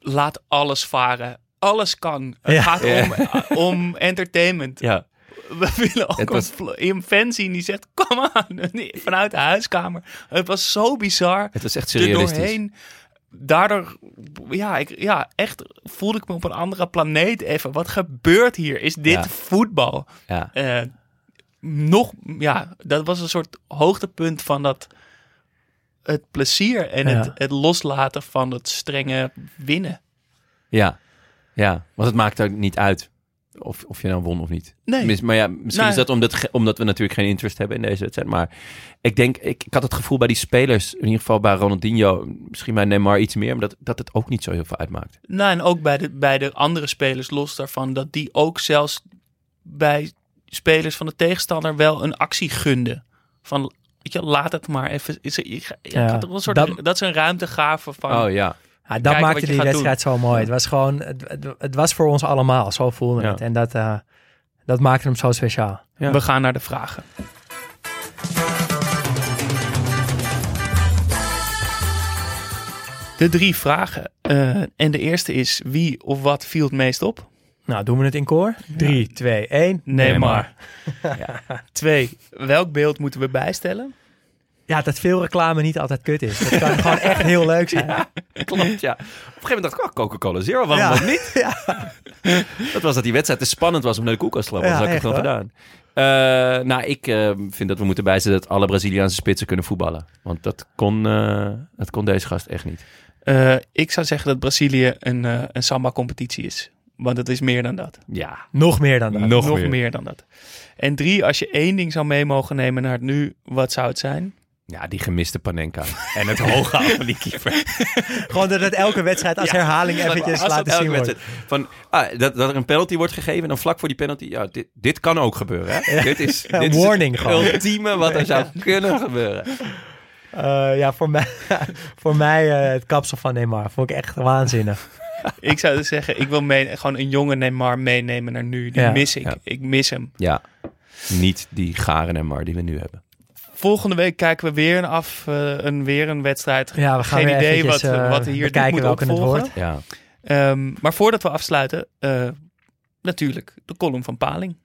S3: laat alles varen. Alles kan. Het
S6: Ja.
S3: gaat om, om entertainment.
S5: Ja,
S3: We willen ook
S5: Het was-
S3: een, fan zien die zegt, kom aan, Nee, vanuit de huiskamer. Het was zo bizar.
S5: het was echt
S3: Er
S5: surrealistisch.
S3: doorheen. Daardoor, ja, ik, ja, echt voelde ik me op een andere planeet even. Wat gebeurt hier? Is dit
S5: Ja.
S3: voetbal?
S5: Ja.
S3: Eh, nog, ja, dat was een soort hoogtepunt van dat het plezier en
S6: Ja.
S3: het, het loslaten van het strenge winnen.
S5: Ja. ja, want het maakt ook niet uit of, of je nou won of niet.
S3: Nee.
S5: Maar ja, misschien
S3: Nee.
S5: is dat omdat, omdat we natuurlijk geen interest hebben in deze wedstrijd. Maar ik denk, ik, ik had het gevoel bij die spelers, in ieder geval bij Ronaldinho, misschien bij Neymar iets meer, maar dat, dat het ook niet zo heel veel uitmaakt.
S3: Nou, en ook bij de, bij de andere spelers, los daarvan, dat die ook zelfs bij spelers van de tegenstander wel een actie gunden. Van, weet je, laat het maar even. Is er, ja,
S6: Ja,
S3: een soort,
S6: dat-
S3: dat, is een ruimte gaven van.
S5: Oh ja,
S6: Ja, dat
S3: Kijken
S6: maakte die wedstrijd zo mooi. Het was gewoon, het, het, het was voor ons allemaal, zo voelde
S5: Ja.
S6: het. En dat, eh, dat maakte hem zo speciaal.
S5: Ja.
S3: We gaan naar de vragen. De drie vragen. Eh, en de eerste is: wie of wat viel het meest op?
S6: Nou, doen we het in koor? 3, 2, 1.
S3: Neymar. Twee, welk beeld moeten we bijstellen?
S6: Ja, dat veel reclame niet altijd kut is. Dat kan gewoon echt heel leuk zijn.
S5: klopt ja. Op een gegeven moment dacht ik, oh, Coca-Cola Zero, waarom
S6: Ja.
S5: dat niet?
S6: Ja.
S5: Dat was dat die wedstrijd te spannend was om naar de koelkast te lopen.
S6: Ja,
S5: dat had ik gewoon gedaan. Eh, nou, ik eh, vind dat we moeten bijzetten dat alle Braziliaanse spitsen kunnen voetballen. Want dat kon, eh, dat kon deze gast echt niet.
S3: Eh, ik zou zeggen dat Brazilië een, eh, een samba-competitie is. Want het is meer dan dat.
S5: Ja,
S6: Nog meer dan dat.
S5: Nog
S3: Nog
S5: meer.
S3: meer. dan dat. En drie, als je één ding zou mee mogen nemen naar het nu, wat zou het zijn?
S5: Ja die gemiste Panenka. en het hoge van die keeper.
S6: Gewoon dat het elke wedstrijd als herhaling eventjes
S5: Als
S6: laten zien wordt.
S5: Van, ah, dat, dat er een penalty wordt gegeven en dan vlak voor die penalty... Ja, dit, dit kan ook gebeuren. Hè? Dit is,
S6: Ja,
S5: dit is
S6: warning
S5: het
S6: gewoon.
S5: ultieme wat er zou kunnen gebeuren.
S6: Eh, ja, voor mij, voor mij eh, het kapsel van Neymar. Vond ik echt waanzinnig.
S3: ik zou dus zeggen, ik wil mee, gewoon een jonge Neymar meenemen naar nu. Die
S6: Ja.
S3: mis ik.
S5: Ja.
S3: Ik mis hem.
S5: Ja, niet die garen en mar die we nu hebben.
S3: Volgende week kijken we weer een af, eh, een, weer een wedstrijd.
S6: Ja, we gaan
S3: Geen idee
S6: eventjes,
S3: wat,
S6: eh,
S3: wat hier dit
S6: bekijken
S3: moet opvolgen.
S6: wordt.
S5: Ja.
S3: Ehm, maar voordat we afsluiten, eh, natuurlijk de column van Paling.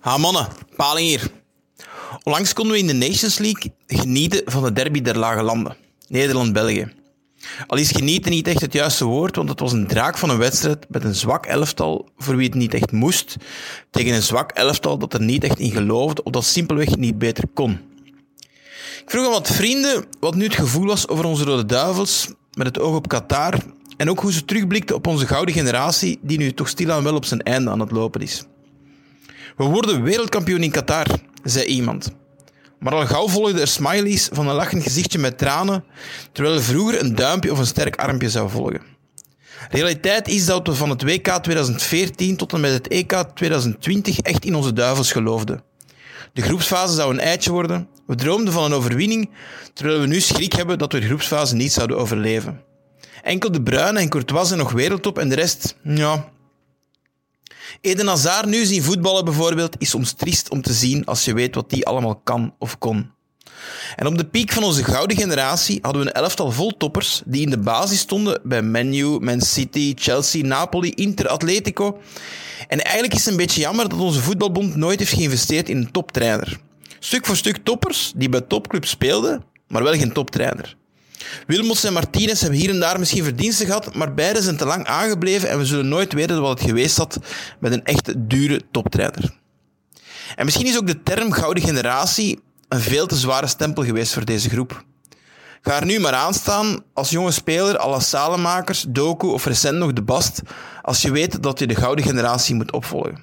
S7: Ha mannen, Paling hier. Onlangs konden we in de Nations League genieten van de derby der lage landen. Nederland-België. Al is genieten niet echt het juiste woord, want het was een draak van een wedstrijd met een zwak elftal voor wie het niet echt moest, tegen een zwak elftal dat er niet echt in geloofde of dat simpelweg niet beter kon. Ik vroeg aan wat vrienden wat nu het gevoel was over onze Rode Duivels, met het oog op Qatar, en ook hoe ze terugblikten op onze gouden generatie, die nu toch stilaan wel op zijn einde aan het lopen is. We worden wereldkampioen in Qatar, zei iemand. Maar al gauw volgden er smileys van een lachend gezichtje met tranen, terwijl er vroeger een duimpje of een sterk armpje zou volgen. Realiteit is dat we van het WK 2014 tot en met het EK 2020 echt in onze duivels geloofden. De groepsfase zou een eitje worden. We droomden van een overwinning, terwijl we nu schrik hebben dat we de groepsfase niet zouden overleven. Enkel de Bruyne en Courtois zijn nog wereldtop en de rest, ja. Eden Hazard nu zien voetballen bijvoorbeeld is soms triest om te zien als je weet wat die allemaal kan of kon. En op de piek van onze gouden generatie hadden we een elftal vol toppers die in de basis stonden bij Menu, Man City, Chelsea, Napoli, Inter, Atletico. En eigenlijk is het een beetje jammer dat onze voetbalbond nooit heeft geïnvesteerd in een toptrainer. Stuk voor stuk toppers die bij topclubs speelden, maar wel geen toptrainer. Wilmots en Martinez hebben hier en daar misschien verdiensten gehad, maar beide zijn te lang aangebleven en we zullen nooit weten wat het geweest had met een echte dure toptrainer. En misschien is ook de term gouden generatie een veel te zware stempel geweest voor deze groep. Ga er nu maar aan staan als jonge speler à Salemakers, Doku of recent nog de Bast, als je weet dat je de gouden generatie moet opvolgen.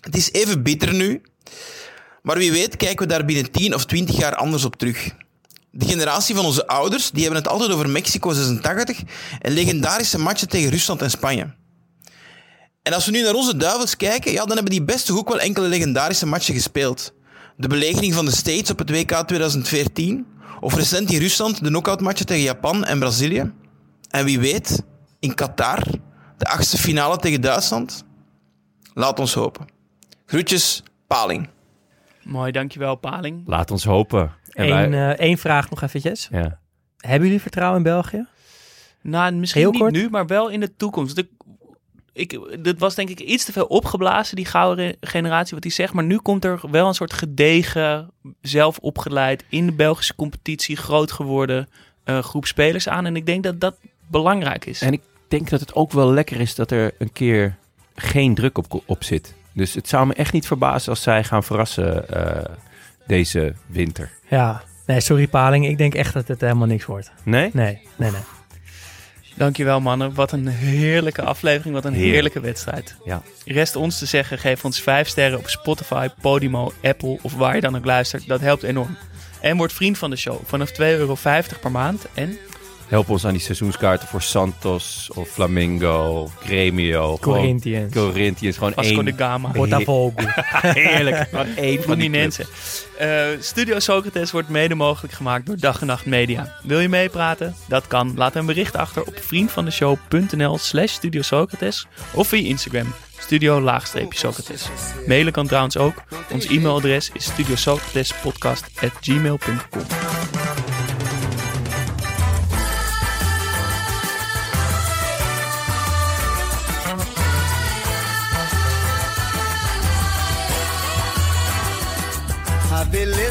S7: Het is even bitter nu, maar wie weet kijken we daar binnen 10 of 20 jaar anders op terug. De generatie van onze ouders die hebben het altijd over Mexico 86 en legendarische matchen tegen Rusland en Spanje. En als we nu naar onze duivels kijken, ja, dan hebben die beste ook wel enkele legendarische matchen gespeeld. De belegering van de States op het WK 2014, of recent in Rusland de knockoutmatchen tegen Japan en Brazilië. En wie weet, in Qatar, de achtste finale tegen Duitsland. Laat ons hopen. Groetjes, Paling.
S3: Mooi, dankjewel Paling.
S5: Laat ons hopen. En
S6: Eén
S5: wij-
S6: eh, één vraag nog eventjes.
S5: ja.
S6: Hebben jullie vertrouwen in België?
S3: Nou, misschien
S6: Heel
S3: niet
S6: kort.
S3: nu, maar wel in de toekomst. Ik, ik, dit was denk ik iets te veel opgeblazen, die gouden generatie, wat hij zegt. Maar nu komt er wel een soort gedegen, zelf opgeleid, in de Belgische competitie groot geworden eh, groep spelers aan. En ik denk dat dat belangrijk is.
S5: En ik denk dat het ook wel lekker is dat er een keer geen druk op, op zit. Dus het zou me echt niet verbazen als zij gaan verrassen eh, deze winter.
S6: Ja. Nee, sorry Paling. Ik denk echt dat het helemaal niks wordt.
S5: Nee?
S6: Nee, nee, nee.
S3: Dankjewel mannen. Wat een heerlijke aflevering. Wat een
S5: Heerlijk.
S3: heerlijke wedstrijd.
S5: Ja.
S3: Rest ons te zeggen, geef ons 5 sterren op Spotify, Podimo, Apple of waar je dan ook luistert. Dat helpt enorm. En word vriend van de show vanaf 2,50 euro per maand. En
S5: Help ons aan die seizoenskaarten voor Santos of Flamingo, Gremio.
S6: Corinthians.
S5: Corinthians. Gewoon
S3: Vasco
S5: één.
S3: de Gama.
S6: Botafogo.
S5: Heerlijk. Gewoon één van die.
S3: Fluminense. Eh, Studio Socrates wordt mede mogelijk gemaakt door Dag en Nacht Media. Wil je meepraten? Dat kan. Laat een bericht achter op vriendvandeshow.nl slash Studio Socrates of via Instagram studio-socrates. Mailen kan trouwens ook. Ons e-mailadres is studiosocratespodcast.gmail.com